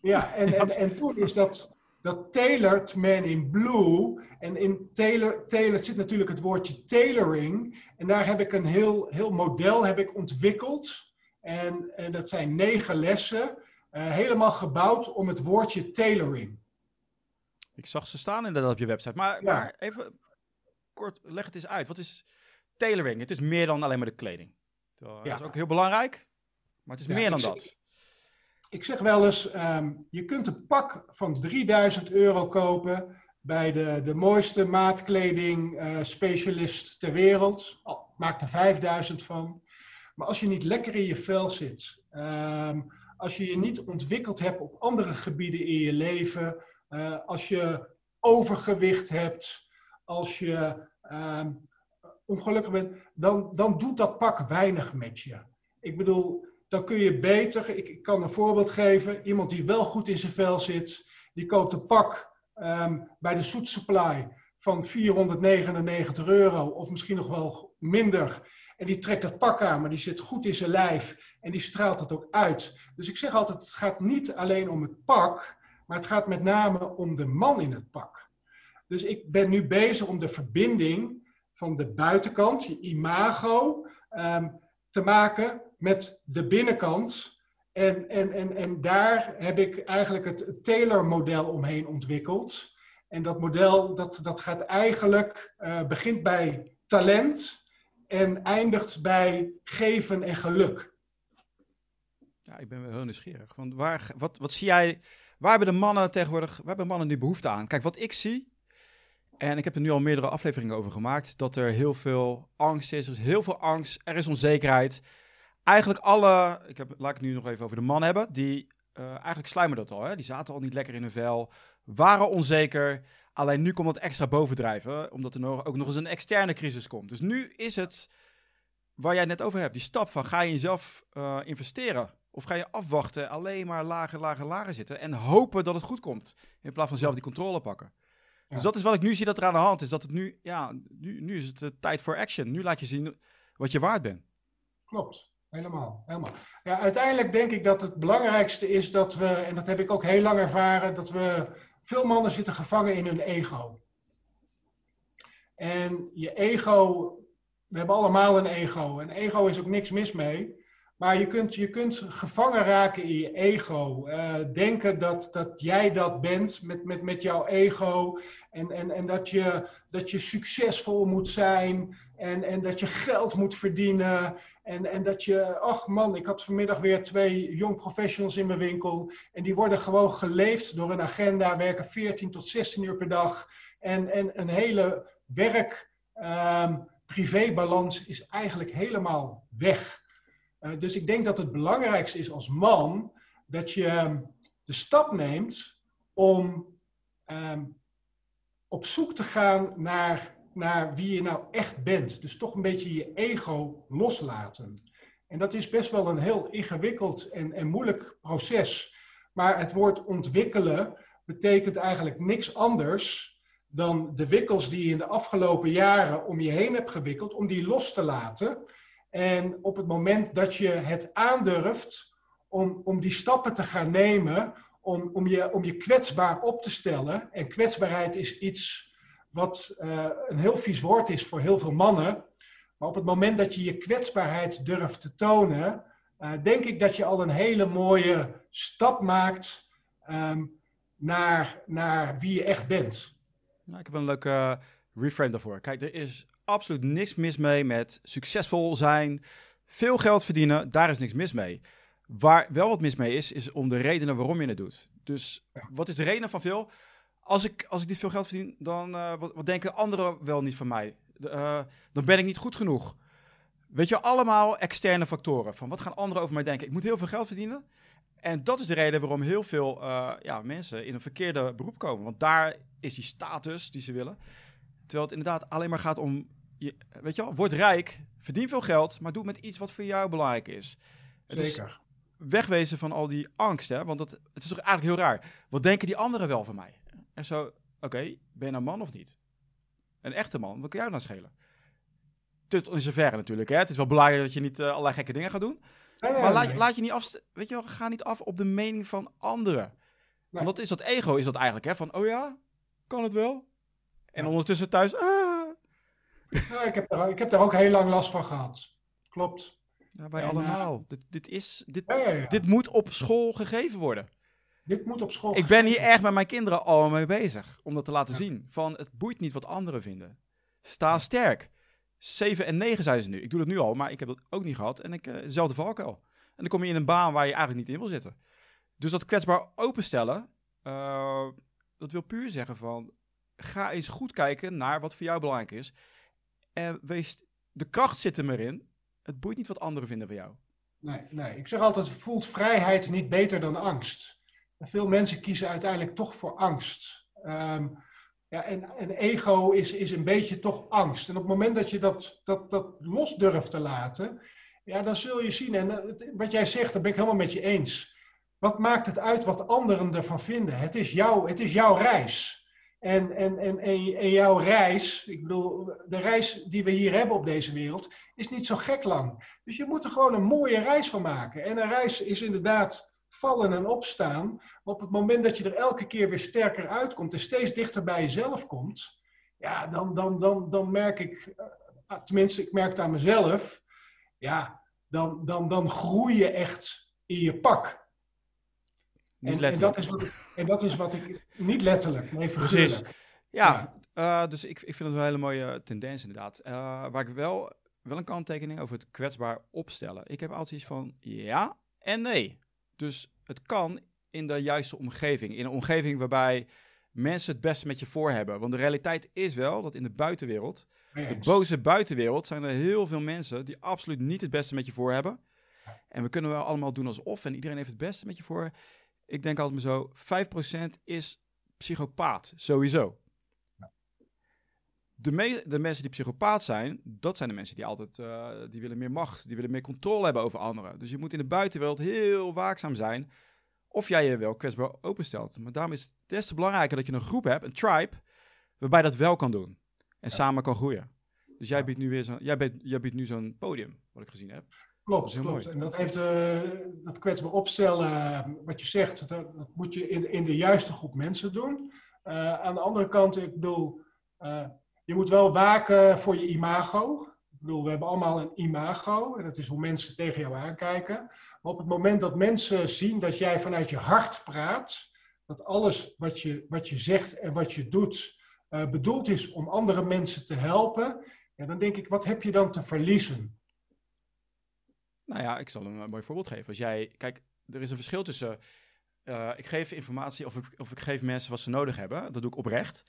Speaker 2: Ja, en, en, *laughs* en toen is dat, dat tailored man in blue. En in tailor, tailored zit natuurlijk het woordje tailoring. En daar heb ik een heel, heel model heb ik ontwikkeld. En, en dat zijn negen lessen. Uh, helemaal gebouwd om het woordje tailoring.
Speaker 1: Ik zag ze staan inderdaad op je website. Maar, ja. maar even kort, leg het eens uit. Wat is tailoring? Het is meer dan alleen maar de kleding. Dat ja. is ook heel belangrijk. Maar het is meer dan dat
Speaker 2: ik zeg wel eens, um, je kunt een pak van 3000 euro kopen bij de, de mooiste maatkleding uh, specialist ter wereld. Oh, maak er 5000 van. Maar als je niet lekker in je vel zit, um, als je je niet ontwikkeld hebt op andere gebieden in je leven, als je overgewicht hebt, als je um, ongelukkig bent, dan, dan doet dat pak weinig met je. Ik bedoel, dan kun je beter, ik, kan een voorbeeld geven, iemand die wel goed in zijn vel zit, die koopt een pak ehm, bij de Soet Supply van 499 euro of misschien nog wel minder. En die trekt dat pak aan, maar die zit goed in zijn lijf en die straalt het ook uit. Dus ik zeg altijd, het gaat niet alleen om het pak, maar het gaat met name om de man in het pak. Dus ik ben nu bezig om de verbinding van de buitenkant, je imago, ehm, te maken met de binnenkant. En, en, en, en daar heb ik eigenlijk het Taylor-model omheen ontwikkeld. En dat model dat, dat gaat eigenlijk, uh, begint bij talent en eindigt bij geven en geluk.
Speaker 1: Ja, ik ben wel heel nieuwsgierig. Want waar, wat, wat zie jij, waar hebben de mannen tegenwoordig, waar hebben mannen nu behoefte aan? Kijk, wat ik zie, en ik heb er nu al meerdere afleveringen over gemaakt, dat er heel veel angst is. Er is heel veel angst, er is onzekerheid. Eigenlijk alle, ik heb, laat ik het nu nog even over de man hebben, die uh, eigenlijk sluimen dat al. Die zaten al niet lekker in hun vel, waren onzeker. Alleen nu komt dat extra bovendrijven, omdat er nog, ook nog eens een externe crisis komt. Dus nu is het, waar jij het net over hebt, die stap van ga je in jezelf uh, investeren? Of ga je afwachten, alleen maar lager, lager, lager zitten en hopen dat het goed komt, in plaats van zelf die controle pakken? Dus dat is wat ik nu zie dat er aan de hand is. Dat het nu, ja, nu, nu is het uh, tijd voor action. Nu laat je zien wat je waard bent.
Speaker 2: Klopt, helemaal. helemaal. Ja, uiteindelijk denk ik dat het belangrijkste is dat we, en dat heb ik ook heel lang ervaren, dat we veel mannen zitten gevangen in hun ego. En je ego, we hebben allemaal een ego. En ego is ook niks mis mee. Maar je kunt, je kunt gevangen raken in je ego. Uh, denken dat, dat jij dat bent met, met, met jouw ego. En, en, en dat, je, dat je succesvol moet zijn. En, en dat je geld moet verdienen. En, en dat je, ach man, ik had vanmiddag weer twee young professionals in mijn winkel. En die worden gewoon geleefd door een agenda. Werken 14 tot 16 uur per dag. En, en een hele werk-privébalans ehm, is eigenlijk helemaal weg. Eh, dus ik denk dat het belangrijkste is als man dat je ehm, de stap neemt om um, op zoek te gaan naar, naar wie je nou echt bent. Dus toch een beetje je ego loslaten. En dat is best wel een heel ingewikkeld en, en moeilijk proces. Maar het woord ontwikkelen betekent eigenlijk niks anders dan de wikkels die je in de afgelopen jaren om je heen hebt gewikkeld, om die los te laten en op het moment dat je het aandurft om, om die stappen te gaan nemen, om, om, je, om je kwetsbaar op te stellen. En kwetsbaarheid is iets wat uh, een heel vies woord is voor heel veel mannen. Maar op het moment dat je je kwetsbaarheid durft te tonen, uh, denk ik dat je al een hele mooie stap maakt um, naar, naar wie je echt bent.
Speaker 1: Nou, ik heb een leuke uh, reframe daarvoor. Kijk, er is absoluut niks mis mee met succesvol zijn, veel geld verdienen. Daar is niks mis mee. Waar wel wat mis mee is, is om de redenen waarom je het doet. Dus wat is de reden van veel? Als ik, als ik niet veel geld verdien, dan uh, wat, wat, denken anderen wel niet van mij? Uh, dan ben ik niet goed genoeg. Weet je, allemaal externe factoren. Van wat gaan anderen over mij denken? Ik moet heel veel geld verdienen. En dat is de reden waarom heel veel uh, ja, mensen in een verkeerde beroep komen. Want daar is die status die ze willen. Terwijl het inderdaad alleen maar gaat om je, weet je wel, word rijk, verdien veel geld, maar doe met iets wat voor jou belangrijk is.
Speaker 2: Het Zeker.
Speaker 1: Is wegwezen van al die angst, hè? want dat, het is toch eigenlijk heel raar. Wat denken die anderen wel van mij? En zo, oké, ben je nou man of niet? Een echte man, wat kan jou nou schelen? Tot in zoverre natuurlijk, hè? Het is wel belangrijk dat je niet uh, allerlei gekke dingen gaat doen. Nee, nee, maar laat, nee. laat, je niet af, weet je wel, ga niet af op de mening van anderen. Want dat is dat ego, is dat eigenlijk, hè? Van, oh ja, kan het wel? En ja. ondertussen thuis, ah,
Speaker 2: ja, ik, heb daar, ik heb daar ook heel lang last van gehad. Klopt.
Speaker 1: Ja, wij en, allemaal. Uh, dit, dit, is, dit, ja, ja, dit moet op school gegeven worden.
Speaker 2: Dit moet op school
Speaker 1: Ik ben hier erg met mijn kinderen al mee bezig. Om dat te laten zien. Van het boeit niet wat anderen vinden. Sta sterk. 7 en 9 zijn ze nu. Ik doe dat nu al, maar ik heb dat ook niet gehad. En ik, uh, dezelfde valkuil. En dan kom je in een baan waar je eigenlijk niet in wil zitten. Dus dat kwetsbaar openstellen, uh, dat wil puur zeggen van... Ga eens goed kijken naar wat voor jou belangrijk is. En wees, de kracht zit er maar in. Het boeit niet wat anderen vinden van jou.
Speaker 2: Nee, nee. ik zeg altijd, voelt vrijheid niet beter dan angst. Veel mensen kiezen uiteindelijk toch voor angst. Um, ja, en, en, ego is, is een beetje toch angst. En op het moment dat je dat, dat, dat los durft te laten, ja, dan zul je zien. En wat jij zegt, daar ben ik helemaal met je eens. Wat maakt het uit wat anderen ervan vinden? Het is, jouw, het is jouw reis. En, en, en, en, jouw reis, ik bedoel, de reis die we hier hebben op deze wereld, is niet zo gek lang. Dus je moet er gewoon een mooie reis van maken. En een reis is inderdaad vallen en opstaan. Op het moment dat je er elke keer weer sterker uitkomt en steeds dichter bij jezelf komt, ja, dan, dan, dan, dan merk ik, eh, tenminste, ik merk het aan mezelf, ja, dan, dan, dan groei je echt in je pak.
Speaker 1: Niet
Speaker 2: en, en, dat is wat ik, en dat is wat ik, niet letterlijk, nee, Precies.
Speaker 1: Ja, ja. Uh, dus ik, ik vind het wel een hele mooie tendens inderdaad. Uh, waar ik wel, wel een kanttekening over het kwetsbaar opstellen. Ik heb altijd iets van ja en nee. Dus het kan in de juiste omgeving. In een omgeving waarbij mensen het beste met je voor hebben. Want de realiteit is wel dat in de buitenwereld, de boze buitenwereld, zijn er heel veel mensen die absoluut niet het beste met je voor hebben. En we kunnen wel allemaal doen alsof en iedereen heeft het beste met je voor. Ik denk altijd maar zo, 5% is psychopaat, sowieso. De, de, mensen die psychopaat zijn, dat zijn de mensen die altijd uh, die willen meer macht, die willen meer controle hebben over anderen. Dus je moet in de buitenwereld heel waakzaam zijn of jij je wel kwetsbaar openstelt. Maar daarom is het des te belangrijker dat je een groep hebt, een tribe, waarbij dat wel kan doen en samen kan groeien. Dus jij biedt nu weer zo'n, jij biedt, jij biedt nu zo'n podium, wat ik gezien heb.
Speaker 2: Klopt, klopt. Mooi. En dat heeft uh, dat kwetsbaar opstellen, wat je zegt, dat, dat, moet je in, in de juiste groep mensen doen. Uh, aan de andere kant, ik bedoel, uh, je moet wel waken voor je imago. Ik bedoel, we hebben allemaal een imago en dat is hoe mensen tegen jou aankijken. Maar op het moment dat mensen zien dat jij vanuit je hart praat, dat alles wat je, wat je zegt en wat je doet bedoeld is om andere mensen te helpen, ja, dan denk ik, wat heb je dan te verliezen?
Speaker 1: Nou ja, ik zal een mooi voorbeeld geven. Als jij, kijk, er is een verschil tussen, uh, ik geef informatie of ik, of ik geef mensen wat ze nodig hebben. Dat doe ik oprecht.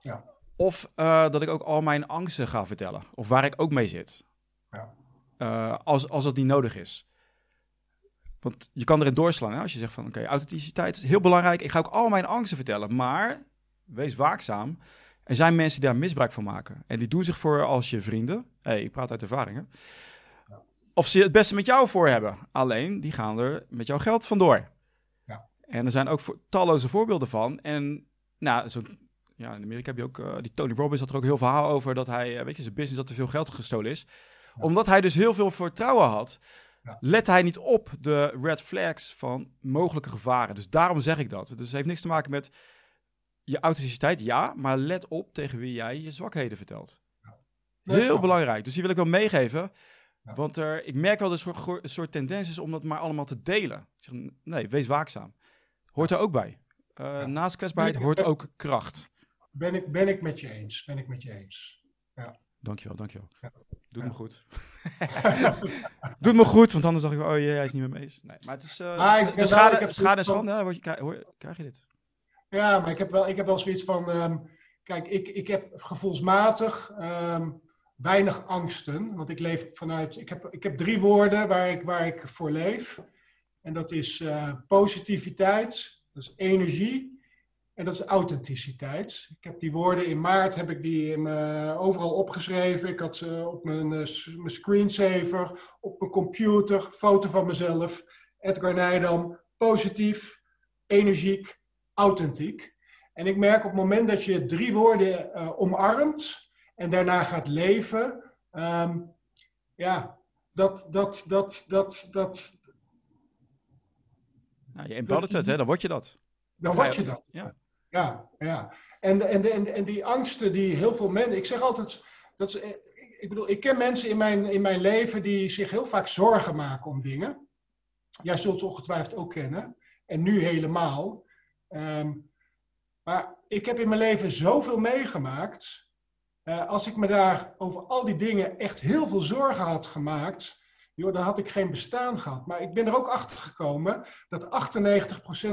Speaker 1: Ja. Of uh, dat ik ook al mijn angsten ga vertellen. Of waar ik ook mee zit. Ja. Uh, als, als dat niet nodig is. Want je kan erin doorslaan. Hè? Als je zegt van oké, okay, authenticiteit is heel belangrijk. Ik ga ook al mijn angsten vertellen. Maar wees waakzaam. Er zijn mensen die daar misbruik van maken. En die doen zich voor als je vrienden. hey, ik praat uit ervaringen. Of ze het beste met jou voor hebben. Alleen, die gaan er met jouw geld vandoor. Ja. En er zijn ook voor, talloze voorbeelden van. En nou, zo'n ja, in Amerika heb je ook, uh, die Tony Robbins had er ook heel verhaal over dat hij, uh, weet je, zijn business dat er veel geld gestolen is. Omdat hij dus heel veel vertrouwen had, ja. let hij niet op de red flags van mogelijke gevaren. Dus daarom zeg ik dat. Dus het heeft niks te maken met je authenticiteit, ja, maar let op tegen wie jij je zwakheden vertelt. Heel belangrijk. Dus die wil ik wel meegeven. Want er, ik merk wel dat er een soort tendens is om dat maar allemaal te delen. Zeg, nee, wees waakzaam. Hoort er ook bij. Uh, naast kwetsbaarheid hoort ook kracht.
Speaker 2: Ben ik, ben ik met je eens. Ben ik met je eens. Ja.
Speaker 1: Dankjewel, dankjewel. Ja. Doet me goed. *laughs* Doet me goed, want anders dacht ik, oh jee, hij is niet meer mee eens. Nee, maar het is uh, ah, de schade, en schande, ja, je, hoor, krijg je dit.
Speaker 2: Ja, maar ik heb wel, ik heb wel zoiets van, um, kijk, ik, ik heb gevoelsmatig um, weinig angsten, want ik leef vanuit, ik heb, ik heb drie woorden waar ik, waar ik voor leef. En dat is uh, positiviteit, dat is energie en dat is authenticiteit. Ik heb die woorden in maart heb ik die in, overal opgeschreven. Ik had ze op mijn, uh, mijn screensaver, op mijn computer, foto van mezelf. Edgar Nijdam, positief, energiek, authentiek. En ik merk op het moment dat je drie woorden omarmt en daarna gaat leven, um, ja, dat, dat, dat, dat, dat.
Speaker 1: Nou, je embodied het, hè? dan word je dat.
Speaker 2: Dan word je dat. Ja ja, ja. En, en, en, en die angsten die heel veel mensen. Ik zeg altijd. Dat ik bedoel, ik ken mensen in mijn, in mijn leven die zich heel vaak zorgen maken om dingen. Jij zult ze ongetwijfeld ook kennen. En nu helemaal. Um, maar ik heb in mijn leven zoveel meegemaakt. Uh, als ik me daar over al die dingen echt heel veel zorgen had gemaakt. Joh, dan had ik geen bestaan gehad. Maar ik ben er ook achter gekomen dat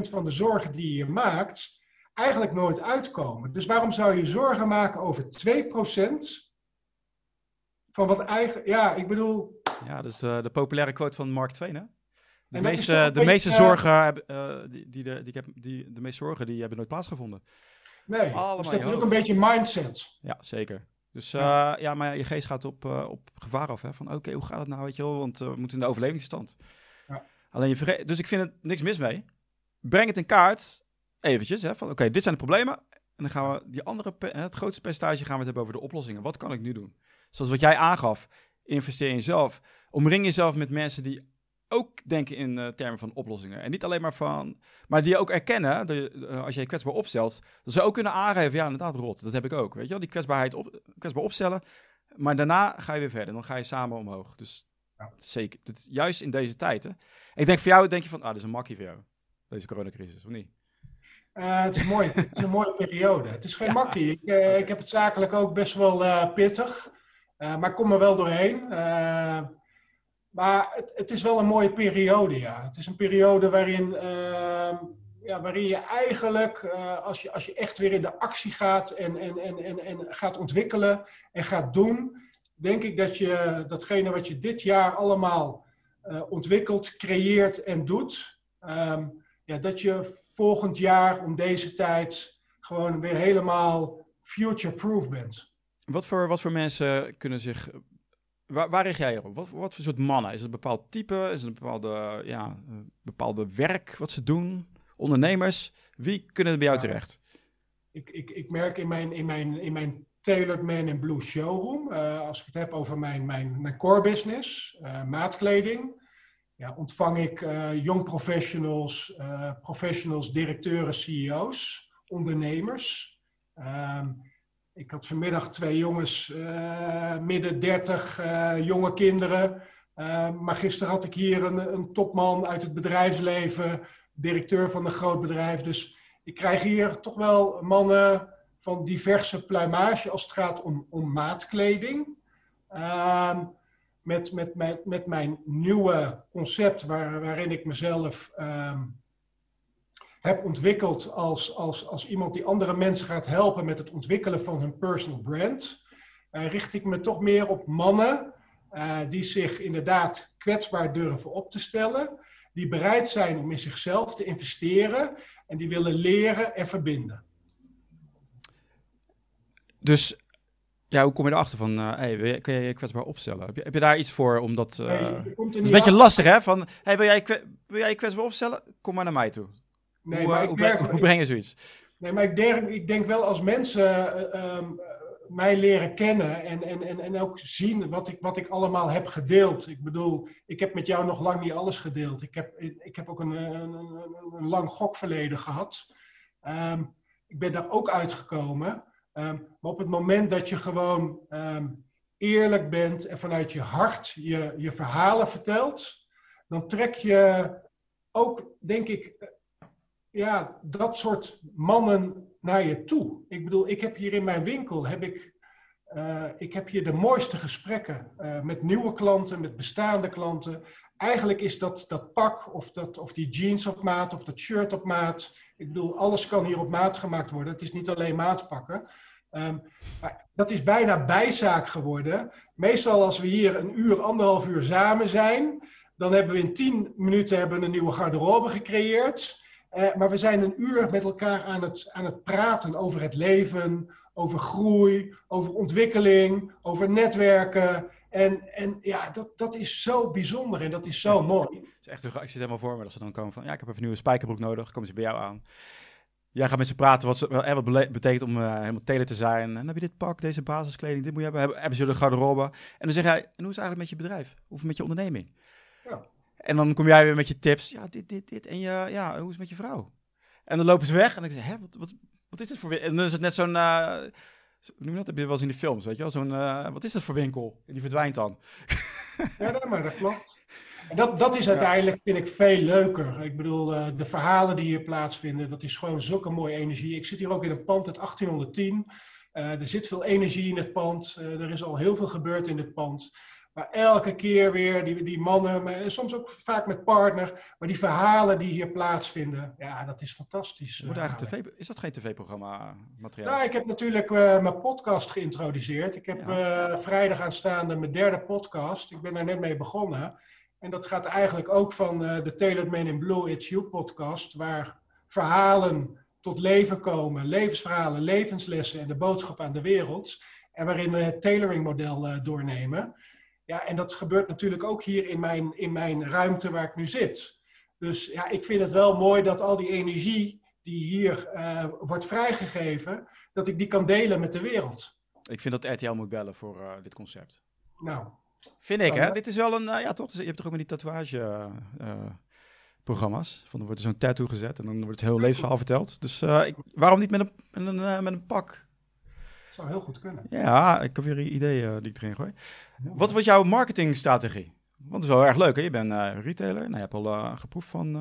Speaker 2: 98% van de zorgen die je maakt eigenlijk nooit uitkomen. Dus waarom zou je zorgen maken over 2% van wat eigen... Ja, ik bedoel...
Speaker 1: Ja, is de, de populaire quote van Mark Twain, hè? De meeste, de meeste zorgen, uh, die, die, de, die, heb, die, de meeste zorgen die hebben nooit plaatsgevonden.
Speaker 2: Nee, Allemaal dus dat is ook een beetje mindset.
Speaker 1: Ja, zeker. Dus uh, ja. ja. maar je geest gaat op, uh, op gevaar af. Hè? Van oké, hoe gaat het nou, weet je wel? Want we moeten in de overlevingsstand. Ja. Alleen je vergeet... Dus ik vind het niks mis mee. Breng het in kaart eventjes, hè, van oké, dit zijn de problemen. En dan gaan we die andere, het grootste percentage gaan we het hebben over de oplossingen. Wat kan ik nu doen? Zoals wat jij aangaf, investeer in jezelf. Omring jezelf met mensen die ook denken in uh, termen van oplossingen. En niet alleen maar van, maar die ook erkennen, de, uh, als je je kwetsbaar opstelt, dat ze ook kunnen aangeven, ja inderdaad rot, dat heb ik ook. Weet je wel, die kwetsbaarheid op, kwetsbaar opstellen, maar daarna ga je weer verder, dan ga je samen omhoog. Dus ja. zeker, dat, juist in deze tijd. Hè? Ik denk voor jou, denk je van, ah, dit is een makkie voor jou, deze coronacrisis, of niet?
Speaker 2: Uh, het is mooi, het is een mooie periode. Het is geen ja. makkie. Ik, ik heb het zakelijk ook best wel pittig, maar ik kom er wel doorheen. Maar het, is wel een mooie periode, ja. Het is een periode waarin, uh, ja, waarin je eigenlijk, uh, als, je, als je echt weer in de actie gaat en, en, en, en, en gaat ontwikkelen en gaat doen, denk ik dat je datgene wat je dit jaar allemaal uh, ontwikkelt, creëert en doet, um, ja, dat je volgend jaar om deze tijd gewoon weer helemaal future-proof bent.
Speaker 1: Wat voor, wat voor mensen kunnen zich Waar, waar richt jij op? Wat, wat voor soort mannen? Is het een bepaald type? Is het een bepaalde, ja, bepaalde werk wat ze doen? Ondernemers? Wie kunnen er bij jou terecht?
Speaker 2: Ik, ik, ik merk in mijn, in mijn, in mijn Tailored Man in Blue showroom, uh, als ik het heb over mijn, mijn, mijn core business, uh, maatkleding, ja, ontvang ik uh, young professionals, professionals, directeuren, CEO's, ondernemers. Ehm, ik had vanmiddag twee jongens, uh, midden dertig, uh, jonge kinderen. Uh, maar gisteren had ik hier een, een, topman uit het bedrijfsleven, directeur van een groot bedrijf. Dus ik krijg hier toch wel mannen van diverse pluimage als het gaat om, om maatkleding. Ehm, met, met, met, met mijn nieuwe concept waar, waarin ik mezelf ehm, heb ontwikkeld als, als, als iemand die andere mensen gaat helpen met het ontwikkelen van hun personal brand, uh, richt ik me toch meer op mannen uh, die zich inderdaad kwetsbaar durven op te stellen, die bereid zijn om in zichzelf te investeren en die willen leren en verbinden.
Speaker 1: Dus ja, hoe kom je erachter van, uh, hey, kun je je kwetsbaar opstellen? Heb je, heb je daar iets voor? Uh, nee, het is een beetje lastig, hè? Van, hey, wil jij, wil jij je kwetsbaar opstellen? Kom maar naar mij toe. Nee, hoe, maar eh, hoe, hoe, breng je zoiets?
Speaker 2: Nee, maar ik denk, ik denk wel als mensen uh, mij leren kennen en, en, en, en ook zien wat ik, wat ik allemaal heb gedeeld. Ik bedoel, ik heb met jou nog lang niet alles gedeeld. Ik heb, ik heb ook een, een, een, een lang gokverleden gehad. Um, ik ben daar ook uitgekomen. Um, maar op het moment dat je gewoon um, eerlijk bent en vanuit je hart je, je verhalen vertelt, dan trek je ook, denk ik, ja, dat soort mannen naar je toe. Ik bedoel, ik heb hier in mijn winkel, heb ik, uh, ik heb hier de mooiste gesprekken uh, met nieuwe klanten, met bestaande klanten. Eigenlijk is dat, dat pak of, dat, of die jeans op maat of dat shirt op maat. Ik bedoel, alles kan hier op maat gemaakt worden. Het is niet alleen maatpakken. Um, maar dat is bijna bijzaak geworden. Meestal als we hier een uur, anderhalf uur samen zijn, dan hebben we in tien minuten hebben een nieuwe garderobe gecreëerd. Uh, maar we zijn een uur met elkaar aan het, aan het praten over het leven, over groei, over ontwikkeling, over netwerken. En, en ja, dat, dat is zo bijzonder en dat is zo mooi. Het
Speaker 1: is echt, ik zit helemaal voor me dat ze dan komen van, ja, ik heb even een nieuwe spijkerbroek nodig, komen ze bij jou aan. Jij gaat met ze praten wat, ze, wat betekent om uh, helemaal telen te zijn. En dan heb je dit pak, deze basiskleding, dit moet je hebben. Hebben, hebben ze de garderobe. En dan zeg jij, en hoe is het eigenlijk met je bedrijf? Of met je onderneming? Ja. En dan kom jij weer met je tips. Ja, dit, dit, dit. En je, ja, hoe is het met je vrouw? En dan lopen ze weg. En dan zeg ik, hè, wat, wat, wat is dit voor... En dan is het net zo'n... Uh, noem je dat? Heb je wel eens in de films, weet je wel? Zo'n, uh, wat is dat voor winkel? En die verdwijnt dan.
Speaker 2: Ja, maar dat klopt. En *laughs* dat, dat is uiteindelijk, vind ik, veel leuker. Ik bedoel, uh, de verhalen die hier plaatsvinden, dat is gewoon zulke mooie energie. Ik zit hier ook in een pand uit 1810. er zit veel energie in het pand. er is al heel veel gebeurd in het pand. Maar elke keer weer die, die mannen, soms ook vaak met partner, maar die verhalen die hier plaatsvinden, ja, dat is fantastisch.
Speaker 1: Moet eigenlijk TV, is dat geen tv-programma materiaal?
Speaker 2: Nou, ik heb natuurlijk uh, mijn podcast geïntroduceerd. Ik heb ja. uh, vrijdag aanstaande mijn derde podcast. Ik ben daar net mee begonnen. En dat gaat eigenlijk ook van uh, de Tailored Man in Blue It's You podcast, waar verhalen tot leven komen, levensverhalen, levenslessen en de boodschap aan de wereld. En waarin we het tailoring model doornemen. Ja, en dat gebeurt natuurlijk ook hier in mijn, in mijn ruimte waar ik nu zit. Dus ja, ik vind het wel mooi dat al die energie die hier uh, wordt vrijgegeven, dat ik die kan delen met de wereld.
Speaker 1: Ik vind dat RTL moet bellen voor uh, dit concept.
Speaker 2: Nou.
Speaker 1: Vind ik, hè? Dit is wel een, uh, ja toch, je hebt toch ook met die tatoeage programma's. Van, er wordt zo'n tattoo gezet en dan wordt het heel levensverhaal verteld. Dus ik, waarom niet met een, met een, met een pak?
Speaker 2: Zou heel goed kunnen.
Speaker 1: Ja, ik heb weer ideeën die ik erin gooi. Wat wordt jouw marketingstrategie? Want het is wel erg leuk, hè? Je bent retailer. Nou, je hebt al geproefd van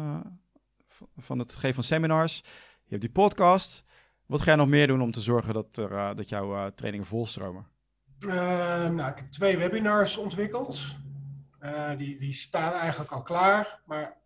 Speaker 1: van het geven van seminars. Je hebt die podcast. Wat ga je nog meer doen om te zorgen dat, er, dat jouw trainingen volstromen?
Speaker 2: Uh, nou, ik heb twee webinars ontwikkeld. Eh, die, die staan eigenlijk al klaar. Maar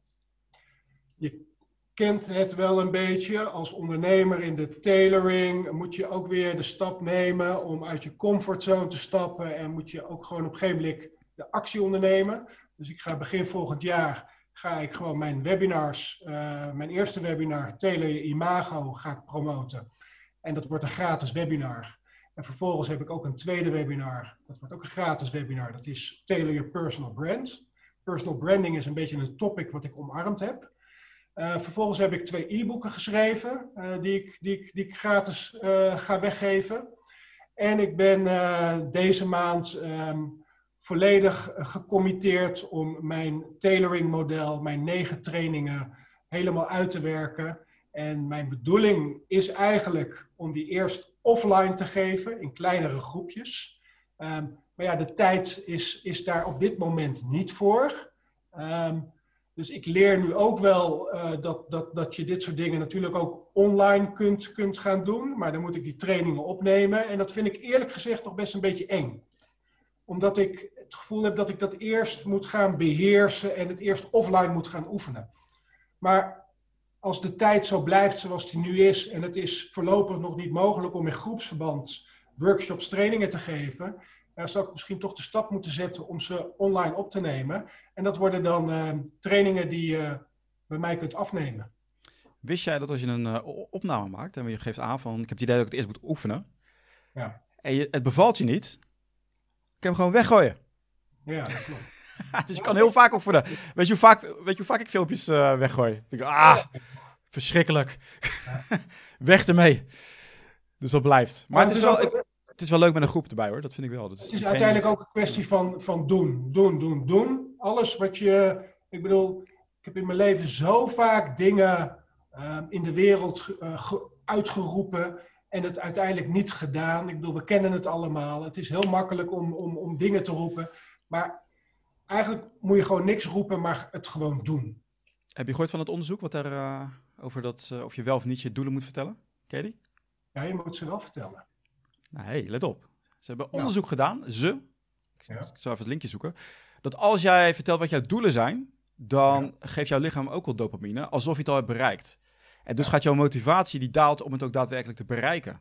Speaker 2: je kent het wel een beetje. Als ondernemer in de tailoring moet je ook weer de stap nemen om uit je comfortzone te stappen. En moet je ook gewoon op een gegeven moment de actie ondernemen. Dus ik ga begin volgend jaar ga ik gewoon mijn webinars, uh, mijn eerste webinar, Tailor je Imago, ga ik promoten. En dat wordt een gratis webinar. En vervolgens heb ik ook een tweede webinar. Dat wordt ook een gratis webinar. Dat is Tailor je Personal Brand. Personal branding is een beetje een topic wat ik omarmd heb. Uh, vervolgens heb ik twee e-boeken geschreven uh, die, ik, die, ik, die ik gratis ga weggeven. En ik ben deze maand um, volledig eh, gecommitteerd om mijn tailoring model, mijn negen trainingen helemaal uit te werken. En mijn bedoeling is eigenlijk om die eerst offline te geven in kleinere groepjes. Um, maar ja, de tijd is, is daar op dit moment niet voor. Um, dus ik leer nu ook wel uh, dat, dat, dat je dit soort dingen natuurlijk ook online kunt, kunt gaan doen. Maar dan moet ik die trainingen opnemen. En dat vind ik eerlijk gezegd nog best een beetje eng omdat ik het gevoel heb dat ik dat eerst moet gaan beheersen en het eerst offline moet gaan oefenen. Maar als de tijd zo blijft zoals die nu is en het is voorlopig nog niet mogelijk om in groepsverband workshops, trainingen te geven, dan zou ik misschien toch de stap moeten zetten om ze online op te nemen. En dat worden dan uh, trainingen die je bij mij kunt afnemen.
Speaker 1: Wist jij dat als je een uh, opname maakt en je geeft aan van ik heb het idee dat ik het eerst moet oefenen,
Speaker 2: ja.
Speaker 1: en je, het bevalt je niet, kan hem gewoon weggooien.
Speaker 2: Ja, dat klopt. *laughs*
Speaker 1: dus je kan heel vaak ook voor de. Weet je hoe vaak, weet je hoe vaak ik filmpjes uh, weggooi? Ik, ah, verschrikkelijk. *laughs* Weg ermee. Dus dat blijft. Maar, het, is wel, het, is wel leuk met een groep erbij hoor. Dat vind ik wel. Dat
Speaker 2: is het is uiteindelijk ook een kwestie van, van doen. Doen, doen, doen. Alles wat je. Ik bedoel, ik heb in mijn leven zo vaak dingen uh, in de wereld uh, uitgeroepen en het uiteindelijk niet gedaan. Ik bedoel, we kennen het allemaal. Het is heel makkelijk om, om, om dingen te roepen. Maar eigenlijk moet je gewoon niks roepen, maar het gewoon doen.
Speaker 1: Heb je gehoord van het onderzoek wat er uh, over dat, uh, of je wel of niet je doelen moet vertellen? Ken je
Speaker 2: Ja, je moet ze wel vertellen.
Speaker 1: Nou, hey, let op. Ze hebben onderzoek ja. gedaan, ze, ja. ik zal even het linkje zoeken, dat als jij vertelt wat jouw doelen zijn, dan ja. geeft jouw lichaam ook al dopamine, alsof je het al hebt bereikt. En dus gaat jouw motivatie, die daalt om het ook daadwerkelijk te bereiken.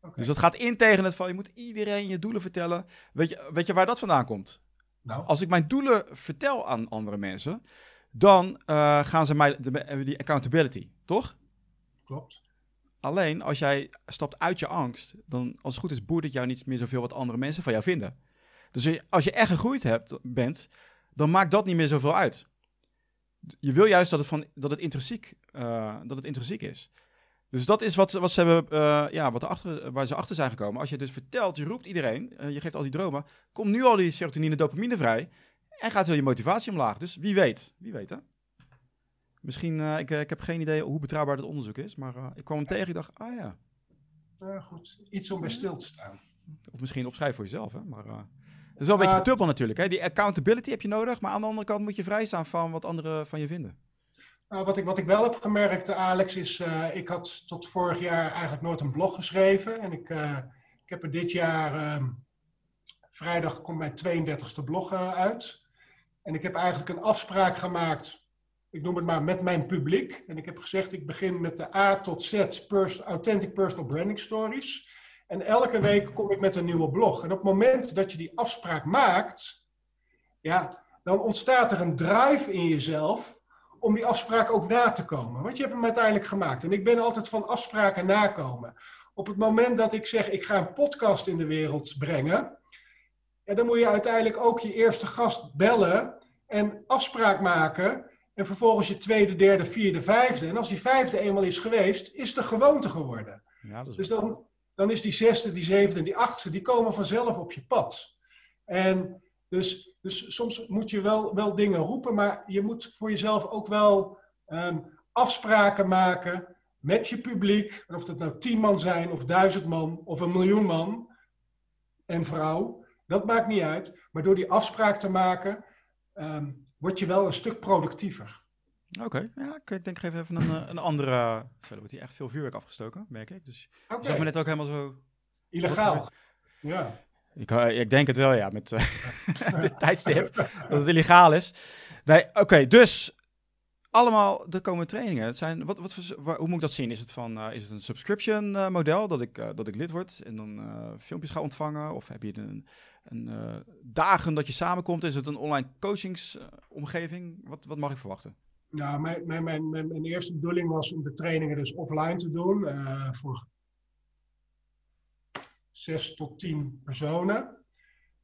Speaker 1: Okay. Dus dat gaat in tegen het van, je moet iedereen je doelen vertellen. Weet je, weet je waar dat vandaan komt?
Speaker 2: Nou.
Speaker 1: Als ik mijn doelen vertel aan andere mensen, dan uh, gaan ze mij, de, die accountability, toch?
Speaker 2: Klopt.
Speaker 1: Alleen als jij stapt uit je angst, dan als het goed is, boert het jou niet meer zoveel wat andere mensen van jou vinden. Dus als je echt gegroeid hebt, bent, dan maakt dat niet meer zoveel uit je wil juist dat het, van, dat het, intrinsiek, uh, dat het intrinsiek is. Dus dat is wat, wat ze hebben, uh, ja, wat achter, waar ze achter zijn gekomen. Als je dus vertelt, je roept iedereen, uh, je geeft al die dromen, komt nu al die serotonine dopamine vrij en gaat heel je motivatie omlaag. Dus wie weet, wie weet hè. Misschien, ik, ik heb geen idee hoe betrouwbaar dat onderzoek is, maar ik kwam hem tegen, ik dacht, ah ja.
Speaker 2: Nou goed, iets om bij stil te staan.
Speaker 1: Of misschien opschrijven voor jezelf, hè. Maar, dat is wel een beetje dubbel natuurlijk. Hè? Die accountability heb je nodig, maar aan de andere kant moet je vrij staan van wat anderen van je vinden.
Speaker 2: Nou, wat, ik, wat ik wel heb gemerkt, Alex, is ik had tot vorig jaar eigenlijk nooit een blog geschreven. En ik, ik heb er dit jaar, uh, vrijdag komt mijn 32e blog eh, uit. En ik heb eigenlijk een afspraak gemaakt, ik noem het maar, met mijn publiek. En ik heb gezegd, ik begin met de A tot Z Authentic Personal Branding Stories. En elke week kom ik met een nieuwe blog. En op het moment dat je die afspraak maakt, ja, dan ontstaat er een drive in jezelf om die afspraak ook na te komen. Want je hebt hem uiteindelijk gemaakt. En ik ben altijd van afspraken nakomen. Op het moment dat ik zeg, ik ga een podcast in de wereld brengen, ja, dan moet je uiteindelijk ook je eerste gast bellen en afspraak maken En vervolgens je tweede, derde, vierde, vijfde. En als die vijfde eenmaal is geweest, is het de gewoonte geworden. Ja, dus dan, dan is die zesde, die zevende en die achtste, die komen vanzelf op je pad. En dus, dus soms moet je wel, wel dingen roepen, maar je moet voor jezelf ook wel ehm, afspraken maken met je publiek. of dat nou tien man zijn, of duizend man, of een miljoen man en vrouw. Dat maakt niet uit. Maar door die afspraak te maken, ehm, word je wel een stuk productiever.
Speaker 1: Oké, ja, ik denk even even een, eh, een andere. Zo, er wordt hier echt veel vuurwerk afgestoken, merk ik. Dus okay. zag me net ook helemaal zo.
Speaker 2: Illegaal. Ja.
Speaker 1: Ik, uh, ik denk het wel, ja, met uh, *laughs* *laughs* dit tijdstip, dat het illegaal is. Nee, oké, dus allemaal de komende trainingen. Het zijn, wat, wat, hoe moet ik dat zien? Is het, van, is het een subscription model, dat ik, dat ik lid word en dan filmpjes ga ontvangen? Of heb je een, een dagen dat je samenkomt? Is het een online coachingsomgeving? wat, wat mag ik verwachten?
Speaker 2: Nou, mijn, mijn, mijn, eerste bedoeling was om de trainingen dus offline te doen uh, voor zes tot tien personen.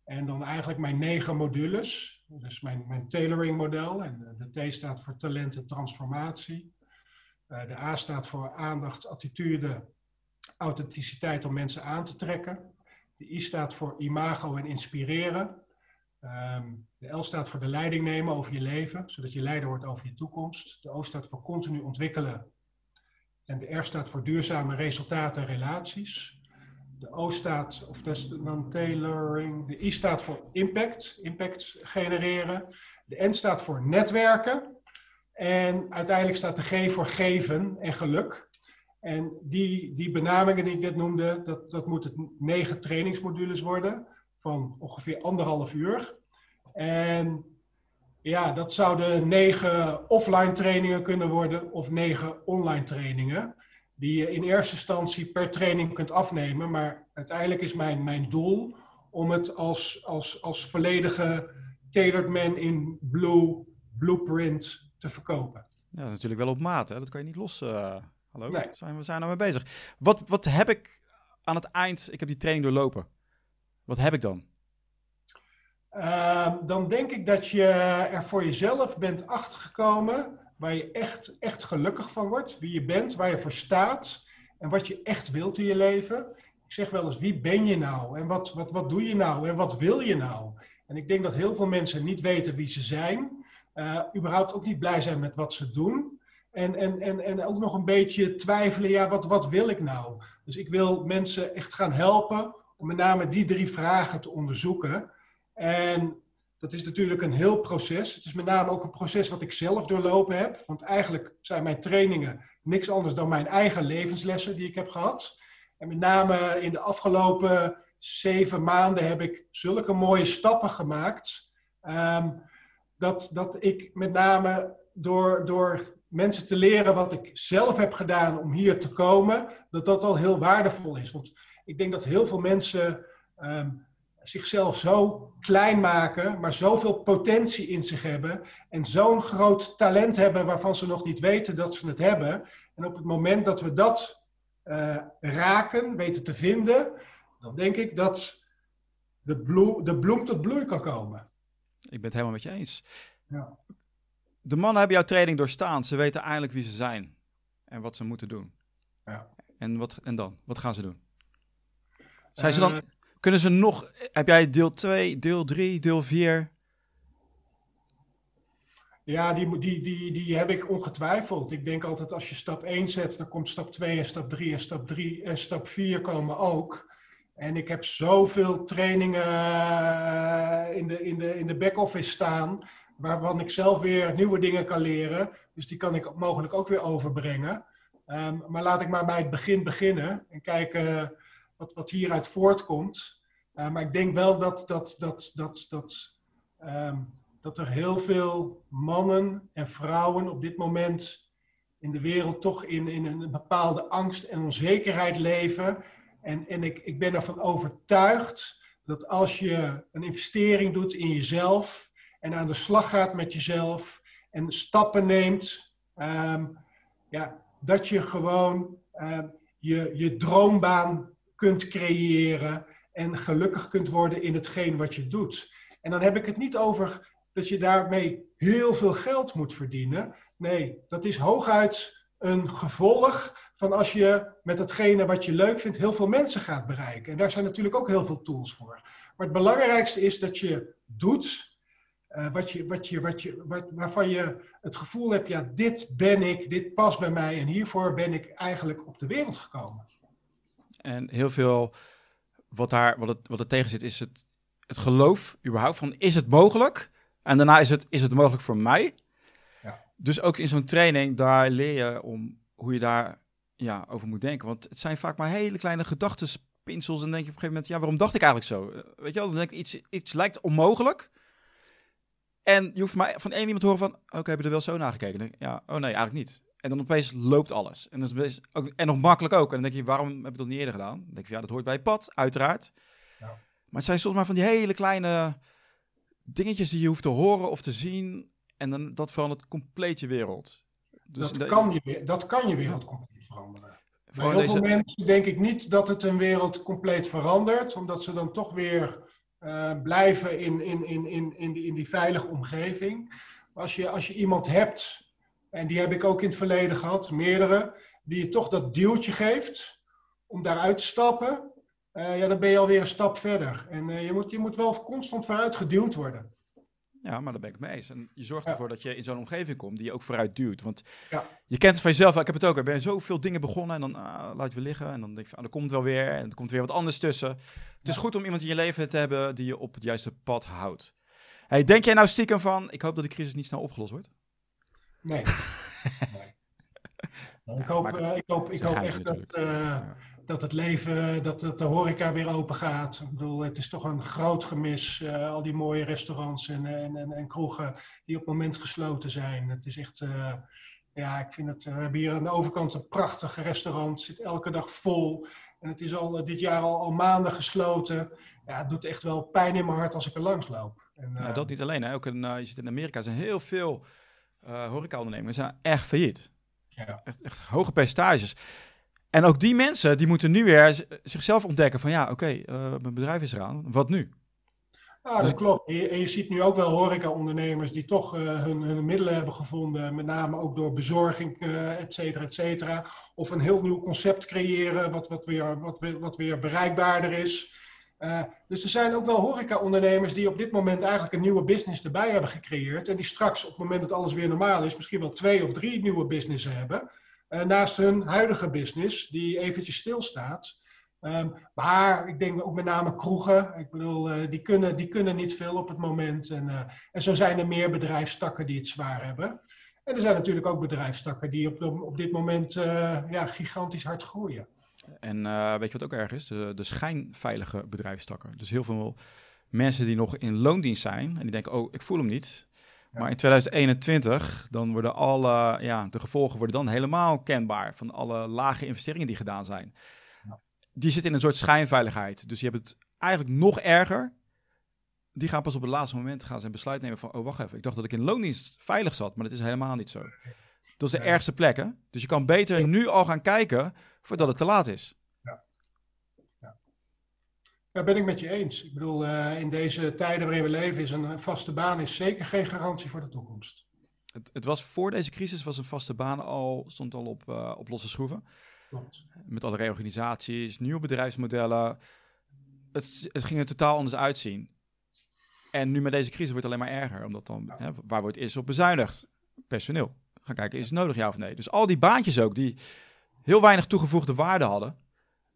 Speaker 2: En dan eigenlijk mijn negen modules. Dus mijn, mijn tailoring model. En de T staat voor talent en transformatie. De A staat voor aandacht, attitude, authenticiteit om mensen aan te trekken. De I staat voor imago en inspireren. Ehm, de L staat voor de leiding nemen over je leven, zodat je leider wordt over je toekomst. De O staat voor continu ontwikkelen. En de R staat voor duurzame resultaten en relaties. De O staat, of dat is dan tailoring. De I staat voor impact, impact genereren. De N staat voor netwerken. En uiteindelijk staat de G voor geven en geluk. En die, die benamingen die ik net noemde, dat, dat moeten negen trainingsmodules worden van ongeveer anderhalf uur. En ja, dat zouden negen offline trainingen kunnen worden of negen online trainingen. Die je in eerste instantie per training kunt afnemen. Maar uiteindelijk is mijn, mijn doel om het als, als, als volledige Tailored Man in Blue Blueprint te verkopen.
Speaker 1: Ja, dat is natuurlijk wel op maat. Hè? Dat kan je niet los. Uh, hallo, nee. zijn, we zijn nou mee bezig. Wat, wat heb ik aan het eind? Ik heb die training doorlopen. Wat heb ik dan?
Speaker 2: Ehm, dan denk ik dat je er voor jezelf bent achtergekomen waar je echt, echt gelukkig van wordt, wie je bent, waar je voor staat en wat je echt wilt in je leven. Ik zeg wel eens, wie ben je nou en wat, wat, wat doe je nou en wat wil je nou? En ik denk dat heel veel mensen niet weten wie ze zijn, uh, überhaupt ook niet blij zijn met wat ze doen. En, en, en, en ook nog een beetje twijfelen, ja, wat, wat wil ik nou? Dus ik wil mensen echt gaan helpen om met name die drie vragen te onderzoeken. En dat is natuurlijk een heel proces. Het is met name ook een proces wat ik zelf doorlopen heb. Want eigenlijk zijn mijn trainingen niks anders dan mijn eigen levenslessen die ik heb gehad. En met name in de afgelopen zeven maanden heb ik zulke mooie stappen gemaakt. Ehm, dat, dat ik met name door, door mensen te leren wat ik zelf heb gedaan om hier te komen, dat dat al heel waardevol is. Want ik denk dat heel veel mensen ehm, zichzelf zo klein maken, maar zoveel potentie in zich hebben en zo'n groot talent hebben waarvan ze nog niet weten dat ze het hebben. En op het moment dat we dat uh, raken, weten te vinden, dan denk ik dat de, bloem, de bloem tot bloei kan komen.
Speaker 1: Ik ben het helemaal met je eens. Ja. De mannen hebben jouw training doorstaan. Ze weten eindelijk wie ze zijn en wat ze moeten doen. Ja. En, wat, en dan? Wat gaan ze doen? Zijn ze dan, eh, kunnen ze nog... Heb jij deel 2, deel 3, deel 4?
Speaker 2: Ja, die, die, die, die heb ik ongetwijfeld. Ik denk altijd als je stap 1 zet, dan komt stap 2 en stap 3 en stap 3 en stap 4 komen ook. En ik heb zoveel trainingen eh, in de, in de, in de back-office staan, waarvan ik zelf weer nieuwe dingen kan leren. Dus die kan ik mogelijk ook weer overbrengen. Um, maar laat ik maar bij het begin beginnen en kijken wat, wat hieruit voortkomt. Uh, maar ik denk wel dat, dat, dat, dat, dat, um, dat er heel veel mannen en vrouwen op dit moment in de wereld toch in, in een bepaalde angst en onzekerheid leven. En, en ik, ik ben ervan overtuigd dat als je een investering doet in jezelf en aan de slag gaat met jezelf en stappen neemt, um, ja, dat je gewoon um, je, je droombaan kunt creëren en gelukkig kunt worden in hetgeen wat je doet. En dan heb ik het niet over dat je daarmee heel veel geld moet verdienen. Nee, dat is hooguit een gevolg van als je met hetgene wat je leuk vindt heel veel mensen gaat bereiken. En daar zijn natuurlijk ook heel veel tools voor. Maar het belangrijkste is dat je doet uh, wat je, wat je, wat je, wat, waarvan je het gevoel hebt, ja, dit ben ik, dit past bij mij en hiervoor ben ik eigenlijk op de wereld gekomen.
Speaker 1: En heel veel wat, daar, wat, het, wat er tegen zit, is het, het geloof überhaupt van is het mogelijk? En daarna is het, is het mogelijk voor mij? Ja. Dus ook in zo'n training, daar leer je om hoe je daar ja, over moet denken. Want het zijn vaak maar hele kleine gedachtespinsels. En denk je op een gegeven moment, ja, waarom dacht ik eigenlijk zo? Weet je wel, dan denk ik, iets, iets lijkt onmogelijk. En je hoeft maar van één iemand te horen van, oké, heb je er wel zo naar gekeken? Ja, oh nee, eigenlijk niet. En dan opeens loopt alles. En, dat is ook, en nog makkelijk ook. En dan denk je, waarom heb je dat niet eerder gedaan? Dan denk je, ja, dat hoort bij het pad, uiteraard. Ja. Maar het zijn soms maar van die hele kleine dingetjes die je hoeft te horen of te zien. En dan, dat verandert compleet je wereld.
Speaker 2: Dus dat, kan je, dat kan je wereld compleet veranderen. Voor heel veel mensen denk ik niet dat het een wereld compleet verandert. Omdat ze dan toch weer uh, blijven in, in, in, in, in, die, in die veilige omgeving. Als je, als je iemand hebt en die heb ik ook in het verleden gehad, meerdere, die je toch dat duwtje geeft om daaruit te stappen. Uh, ja, dan ben je alweer een stap verder. En uh, je, moet, je moet wel constant vooruit geduwd worden.
Speaker 1: Ja, maar daar ben ik mee eens. En je zorgt ervoor dat je in zo'n omgeving komt die je ook vooruit duwt. Want ja. je kent het van jezelf, ik heb het ook. Er ben zoveel dingen begonnen en dan uh, laat je weer liggen. En dan denk je, van, ah, er komt wel weer en er komt weer wat anders tussen. Het is goed om iemand in je leven te hebben die je op het juiste pad houdt. Hey, denk jij nou stiekem van, ik hoop dat die crisis niet snel opgelost wordt?
Speaker 2: Nee. *laughs* nee. Ik hoop, uh, ik hoop, ik hoop echt dat, uh, dat het leven, dat, dat de horeca weer open gaat. Ik bedoel, het is toch een groot gemis, uh, al die mooie restaurants en, en, en, en, kroegen die op het moment gesloten zijn. Het is echt, ja, ik vind het, we hebben hier aan de overkant een prachtig restaurant, zit elke dag vol. En het is al dit jaar al, al maanden gesloten. Ja, het doet echt wel pijn in mijn hart als ik er langs loop.
Speaker 1: En, ja, dat niet alleen. Hè. Ook in, je zit in Amerika, er zijn heel veel horecaondernemers zijn echt failliet. Ja. Echt, echt, hoge percentages. En ook die mensen, die moeten nu weer zichzelf ontdekken van ja, oké, uh, mijn bedrijf is eraan, wat nu?
Speaker 2: Ja, dat klopt. En je, ziet nu ook wel horeca-ondernemers die toch uh, hun, hun, middelen hebben gevonden, met name ook door bezorging, uh, et cetera, et cetera. Of een heel nieuw concept creëren, wat, wat, weer, wat, wat weer bereikbaarder is. Dus er zijn ook wel horeca-ondernemers die op dit moment eigenlijk een nieuwe business erbij hebben gecreëerd. En die straks, op het moment dat alles weer normaal is, misschien wel twee of drie nieuwe businessen hebben. Uh, naast hun huidige business, die eventjes stilstaat. Um, maar ik denk ook met name kroegen. Ik bedoel, uh, die, kunnen, die kunnen niet veel op het moment. En, en zo zijn er meer bedrijfstakken die het zwaar hebben. En er zijn natuurlijk ook bedrijfstakken die op, op dit moment ja, gigantisch hard groeien.
Speaker 1: En weet je wat ook erg is? De, de schijnveilige bedrijfstakken. Dus heel veel mensen die nog in loondienst zijn en die denken, oh, ik voel hem niet. Maar in 2021, dan worden alle, ja, de gevolgen worden dan helemaal kenbaar van alle lage investeringen die gedaan zijn. Die zitten in een soort schijnveiligheid. Dus je hebt het eigenlijk nog erger. Die gaan pas op het laatste moment gaan zijn besluit nemen van, oh wacht even, ik dacht dat ik in loondienst veilig zat, maar dat is helemaal niet zo. Dat is de ergste plek, hè? Dus je kan beter nu al gaan kijken voordat het te laat is.
Speaker 2: Daar ben ik met je eens. Ik bedoel, uh, in deze tijden waarin we leven is een vaste baan is zeker geen garantie voor de toekomst.
Speaker 1: Het, het was voor deze crisis was een vaste baan al, stond al op, uh, op losse schroeven. Klopt. Met alle reorganisaties, nieuwe bedrijfsmodellen. Het, het ging er totaal anders uitzien. En nu met deze crisis wordt het alleen maar erger, omdat dan, hè, waar wordt eerst op bezuinigd? Personeel. Gaan kijken, is het nodig ja of nee? Dus al die baantjes ook, die heel weinig toegevoegde waarde hadden,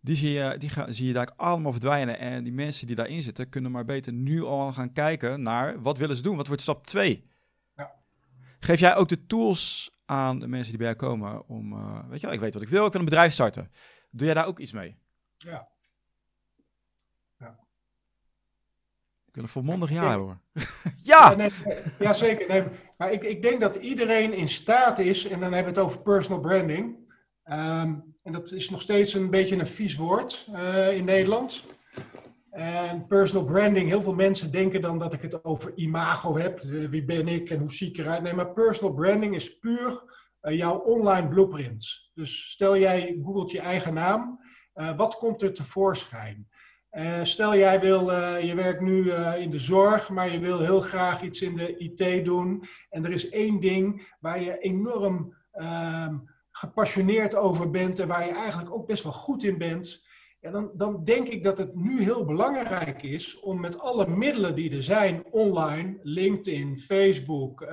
Speaker 1: die zie je, die ga, zie je daar allemaal verdwijnen. En die mensen die daarin zitten, kunnen maar beter nu al gaan kijken naar wat willen ze doen? Wat wordt stap 2? Ja. Geef jij ook de tools aan de mensen die bij jou komen om, uh, weet je wel, ik weet wat ik wil, ik wil een bedrijf starten. Doe jij daar ook iets mee? Ja. ja. Ik wil een volmondig ja hoor. *laughs*
Speaker 2: ja! Ja, nee, ja, zeker. Nee, maar ik, ik denk dat iedereen in staat is, en dan hebben we het over personal branding, Um, en dat is nog steeds een beetje een vies woord uh, in Nederland. En personal branding, heel veel mensen denken dan dat ik het over imago heb. Uh, wie ben ik en hoe zie ik eruit? Nee, maar personal branding is puur uh, jouw online blueprint. Dus stel jij googelt je eigen naam, wat komt er tevoorschijn? Uh, stel jij wil, je werkt nu in de zorg, maar je wil heel graag iets in de IT doen. En er is één ding waar je enorm ehm, gepassioneerd over bent en waar je eigenlijk ook best wel goed in bent. Ja, dan, dan denk ik dat het nu heel belangrijk is om met alle middelen die er zijn online, LinkedIn, Facebook,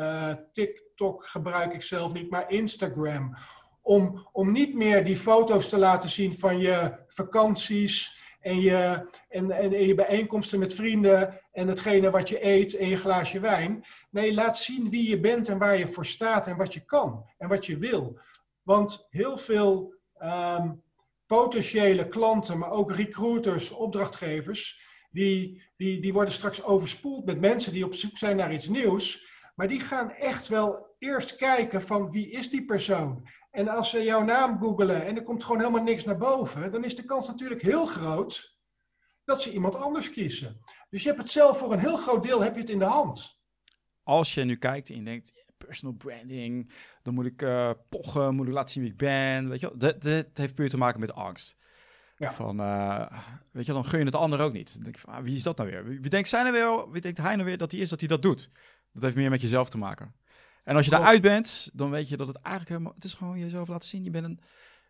Speaker 2: TikTok gebruik ik zelf niet, maar Instagram, om, om niet meer die foto's te laten zien van je vakanties en je, en, en, je bijeenkomsten met vrienden en hetgene wat je eet en je glaasje wijn. Nee, laat zien wie je bent en waar je voor staat en wat je kan en wat je wil. Want heel veel ehm, potentiële klanten, maar ook recruiters, opdrachtgevers, die, die, die worden straks overspoeld met mensen die op zoek zijn naar iets nieuws. Maar die gaan echt wel eerst kijken van wie is die persoon? En als ze jouw naam googelen en er komt gewoon helemaal niks naar boven, dan is de kans natuurlijk heel groot dat ze iemand anders kiezen. Dus je hebt het zelf voor een heel groot deel heb je het in de hand.
Speaker 1: Als je nu kijkt en denkt, personal branding, dan moet ik uh, pochen, moet ik laten zien wie ik ben. Weet je wel? Dat, dat heeft puur te maken met angst. Ja. Van, uh, weet je, dan gun je het ander ook niet. Dan denk ik van, ah, wie is dat nou weer? Wie, denkt zij nou weer, wie denkt hij nou weer dat hij is dat hij dat doet? Dat heeft meer met jezelf te maken. En als je daaruit bent, dan weet je dat het eigenlijk helemaal... Het is gewoon jezelf laten zien. Je bent een,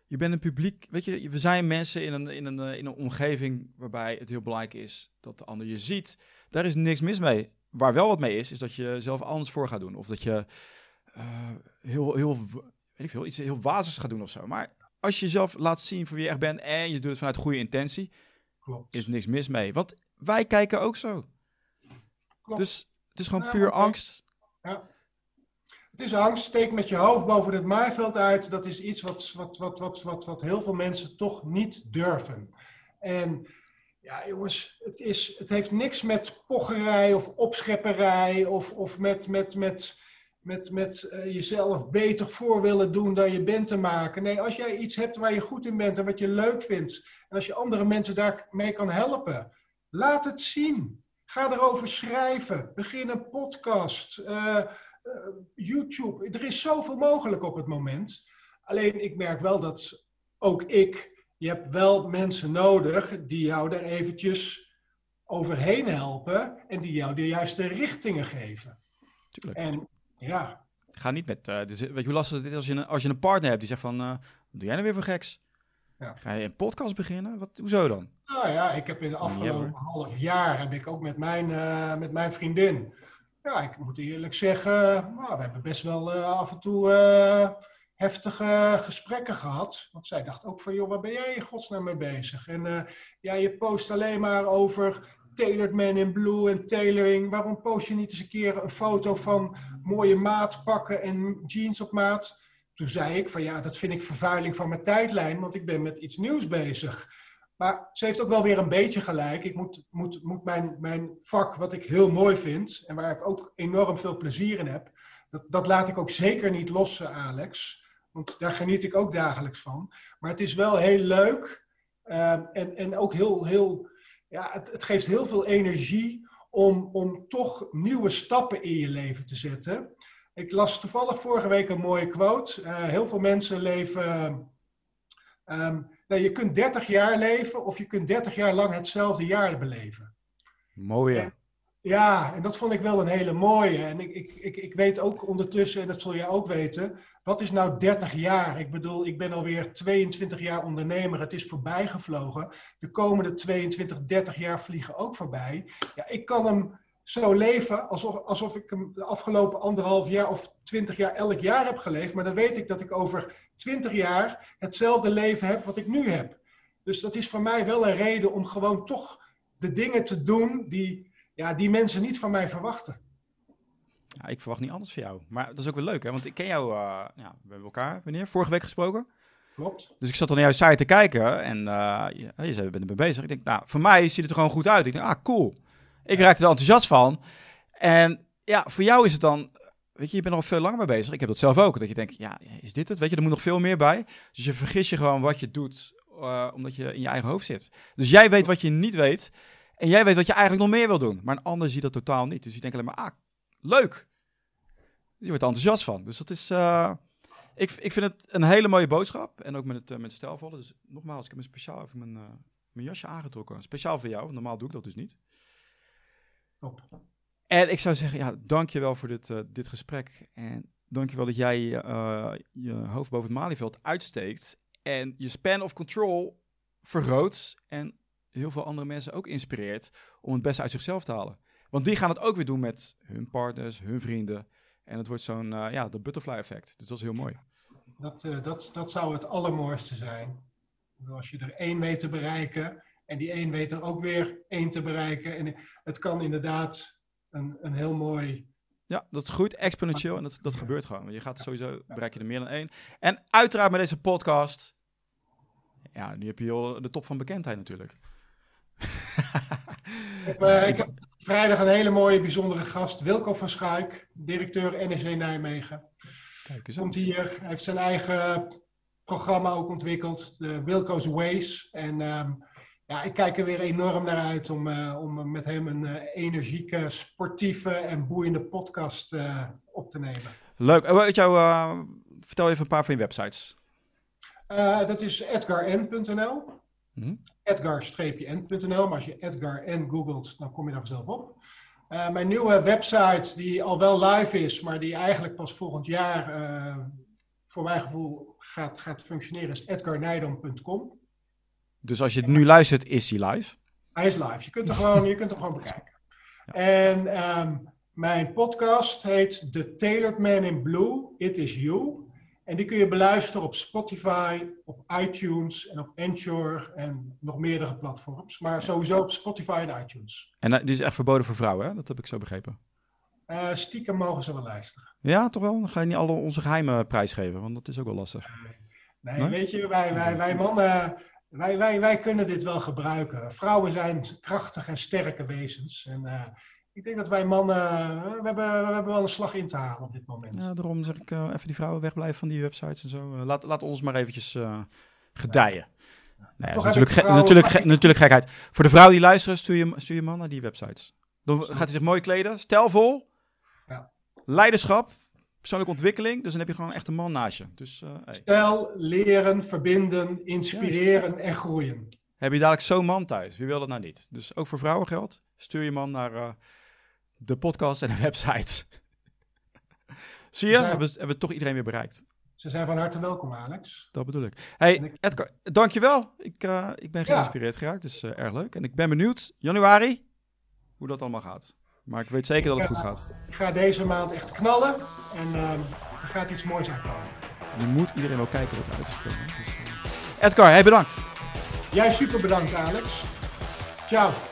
Speaker 1: je bent een publiek... Weet je, we zijn mensen in een, in, een, eh, in een omgeving waarbij het heel belangrijk is dat de ander je ziet. Daar is niks mis mee. Waar wel wat mee is, is dat je zelf anders voor gaat doen. Of dat je uh, heel, heel, weet ik veel, iets heel wazens gaat doen of zo. Maar als je jezelf laat zien voor wie je echt bent en je doet het vanuit goede intentie, Klopt. is niks mis mee. Want wij kijken ook zo. Klopt. Dus het is gewoon puur angst. Ja.
Speaker 2: Het is angst, steek met je hoofd boven het maaiveld uit. Dat is iets wat, wat, wat, wat, wat, wat heel veel mensen toch niet durven. En ja, jongens, het, is, het heeft niks met pocherij of opschepperij of, of met, met, met, met, met uh, jezelf beter voor willen doen dan je bent te maken. Nee, als jij iets hebt waar je goed in bent en wat je leuk vindt, en als je andere mensen daarmee kan helpen, laat het zien. Ga erover schrijven. Begin een podcast. Uh, uh, YouTube. Er is zoveel mogelijk op het moment. Alleen ik merk wel dat ook ik, je hebt wel mensen nodig die jou daar eventjes overheen helpen en die jou de juiste richtingen geven.
Speaker 1: Tuurlijk. En ja. Ga niet met, uh, dus, weet je hoe lastig het is als je, een, als je een partner hebt die zegt van, uh, wat doe jij nou weer voor geks? Ja. Ga je een podcast beginnen? Wat, hoezo dan?
Speaker 2: Nou ja, ik heb in de afgelopen half jaar heb ik ook met mijn, uh, met mijn vriendin ja, ik moet eerlijk zeggen, nou, we hebben best wel af en toe heftige gesprekken gehad. Want zij dacht ook van, joh, waar ben jij in godsnaam mee bezig? En uh, ja, je post alleen maar over Tailored Man in Blue en tailoring. Waarom post je niet eens een keer een foto van mooie maatpakken en jeans op maat? Toen zei ik van, ja, dat vind ik vervuiling van mijn tijdlijn, want ik ben met iets nieuws bezig. Maar ze heeft ook wel weer een beetje gelijk. Ik moet, moet, moet mijn, mijn vak, wat ik heel mooi vind en waar ik ook enorm veel plezier in heb, dat, dat laat ik ook zeker niet los, Alex. Want daar geniet ik ook dagelijks van. Maar het is wel heel leuk ehm, en, en ook heel, heel ja, het, het geeft heel veel energie om, om toch nieuwe stappen in je leven te zetten. Ik las toevallig vorige week een mooie quote. Uh, heel veel mensen leven. Um, nou, je kunt 30 jaar leven of je kunt 30 jaar lang hetzelfde jaar beleven.
Speaker 1: Mooie.
Speaker 2: Ja, en dat vond ik wel een hele mooie. En ik, ik, ik, ik weet ook ondertussen, en dat zul jij ook weten, wat is nou 30 jaar? Ik bedoel, ik ben alweer 22 jaar ondernemer. Het is voorbij gevlogen. De komende 22, 30 jaar vliegen ook voorbij. Ja, ik kan hem zo leven alsof, alsof ik hem de afgelopen anderhalf jaar of 20 jaar elk jaar heb geleefd. Maar dan weet ik dat ik over 20 jaar hetzelfde leven heb wat ik nu heb. Dus dat is voor mij wel een reden om gewoon toch de dingen te doen die, ja, die mensen niet van mij verwachten.
Speaker 1: Ja, ik verwacht niet anders van jou. Maar dat is ook wel leuk, hè? Want ik ken jou, uh, ja, we hebben elkaar, wanneer? Vorige week gesproken?
Speaker 2: Klopt.
Speaker 1: Dus ik zat dan naar jouw site te kijken en uh, je, je zei, ben er bezig. Ik denk, nou, voor mij ziet het er gewoon goed uit. Ik denk, ah, cool. Ik raakte er enthousiast van. En ja, voor jou is het dan weet je, je bent er al veel langer mee bezig. Ik heb dat zelf ook. Dat je denkt, ja, is dit het? Weet je, er moet nog veel meer bij. Dus je vergis je gewoon wat je doet, uh, omdat je in je eigen hoofd zit. Dus jij weet wat je niet weet. En jij weet wat je eigenlijk nog meer wil doen. Maar een ander ziet dat totaal niet. Dus die denkt alleen maar, ah, leuk. Je wordt enthousiast van. Dus dat is... Uh, ik, ik vind het een hele mooie boodschap. En ook met het, uh, met stelvolle. Dus nogmaals, ik heb me speciaal even mijn mijn jasje aangetrokken. Speciaal voor jou, normaal doe ik dat dus niet.
Speaker 2: Top.
Speaker 1: En ik zou zeggen, ja, dankjewel voor dit, uh, dit gesprek. En dankjewel dat jij uh, je hoofd boven het Malieveld uitsteekt. En je span of control vergroot. En heel veel andere mensen ook inspireert om het beste uit zichzelf te halen. Want die gaan het ook weer doen met hun partners, hun vrienden. En het wordt zo'n, uh, ja, de butterfly effect. Dus dat is heel mooi.
Speaker 2: Dat, uh, dat, dat zou het allermooiste zijn. Als je er één weet te bereiken en die één weet er ook weer één te bereiken. En het kan inderdaad een, een heel mooi...
Speaker 1: Ja, dat goed, exponentieel en dat, dat gebeurt gewoon. Je gaat sowieso, bereik je er meer dan één. En uiteraard met deze podcast, ja, nu heb je al de top van bekendheid natuurlijk.
Speaker 2: Ik, heb, uh, ik heb vrijdag een hele mooie, bijzondere gast, Wilco van Schuik, directeur NEC Nijmegen.
Speaker 1: Kijk eens
Speaker 2: Komt hier, hij heeft zijn eigen programma ook ontwikkeld, de Wilco's Ways. En um, ja, ik kijk er weer enorm naar uit om, uh, om met hem een uh, energieke, sportieve en boeiende podcast uh, op te nemen.
Speaker 1: Leuk. Uit jou, vertel even een paar van je websites.
Speaker 2: dat is edgarn.nl.
Speaker 1: Mm
Speaker 2: Edgar-n.nl. Maar als je Edgar N googelt, dan kom je daar vanzelf op. Uh, mijn nieuwe website, die al wel live is, maar die eigenlijk pas volgend jaar, uh, voor mijn gevoel, gaat, gaat functioneren, is edgarnijdam.com.
Speaker 1: Dus als je het nu luistert, is hij live?
Speaker 2: Hij is live. Je kunt hem gewoon, je kunt hem gewoon *laughs* bekijken. Ja. En um, mijn podcast heet The Tailored Man in Blue, It Is You. En die kun je beluisteren op Spotify, op iTunes en op Anchor en nog meerdere platforms. Maar sowieso op Spotify en iTunes.
Speaker 1: En uh, die is echt verboden voor vrouwen, hè? Dat heb ik zo begrepen.
Speaker 2: Uh, stiekem mogen ze wel luisteren.
Speaker 1: Ja, toch wel? Dan ga je niet alle onze geheimen prijsgeven, want dat is ook wel lastig.
Speaker 2: Nee, nee? weet je, wij, wij, wij mannen, wij, wij, wij kunnen dit wel gebruiken. Vrouwen zijn krachtige en sterke wezens. En uh, ik denk dat wij mannen, we hebben, we hebben wel een slag in te halen op dit moment.
Speaker 1: Ja, daarom zeg ik uh, even die vrouwen wegblijven van die websites en zo. Uh, laat, laat ons maar eventjes uh, gedijen. Ja. Nee, dat is natuurlijk, ge natuurlijk, ge natuurlijk gekheid. Voor de vrouwen die luisteren, stuur je, stuur je man naar die websites. Dan gaat hij zich mooi kleden, stijlvol,
Speaker 2: ja.
Speaker 1: leiderschap, persoonlijke ontwikkeling. Dus dan heb je gewoon een echte man naast je. Dus,
Speaker 2: hey. Stijl, leren, verbinden, inspireren en groeien.
Speaker 1: Heb je dadelijk zo'n man thuis? Wie wil dat nou niet? Dus ook voor vrouwen geldt. Stuur je man naar de podcast en de website. *laughs* Zie je? Hebben we, hebben we toch iedereen weer bereikt.
Speaker 2: Ze zijn van harte welkom, Alex.
Speaker 1: Dat bedoel ik. Hey, ik... Edgar, dankjewel. Ik, uh, ik ben geïnspireerd ja. geraakt, dus uh, erg leuk. En ik ben benieuwd, januari, hoe dat allemaal gaat. Maar ik weet zeker dat het goed gaat.
Speaker 2: Ik ga deze maand echt knallen en uh, er gaat iets moois uitkomen.
Speaker 1: Nu moet iedereen wel kijken wat eruit is gekomen. Dus, Edgar, hey, bedankt.
Speaker 2: Jij super bedankt, Alex. Ciao.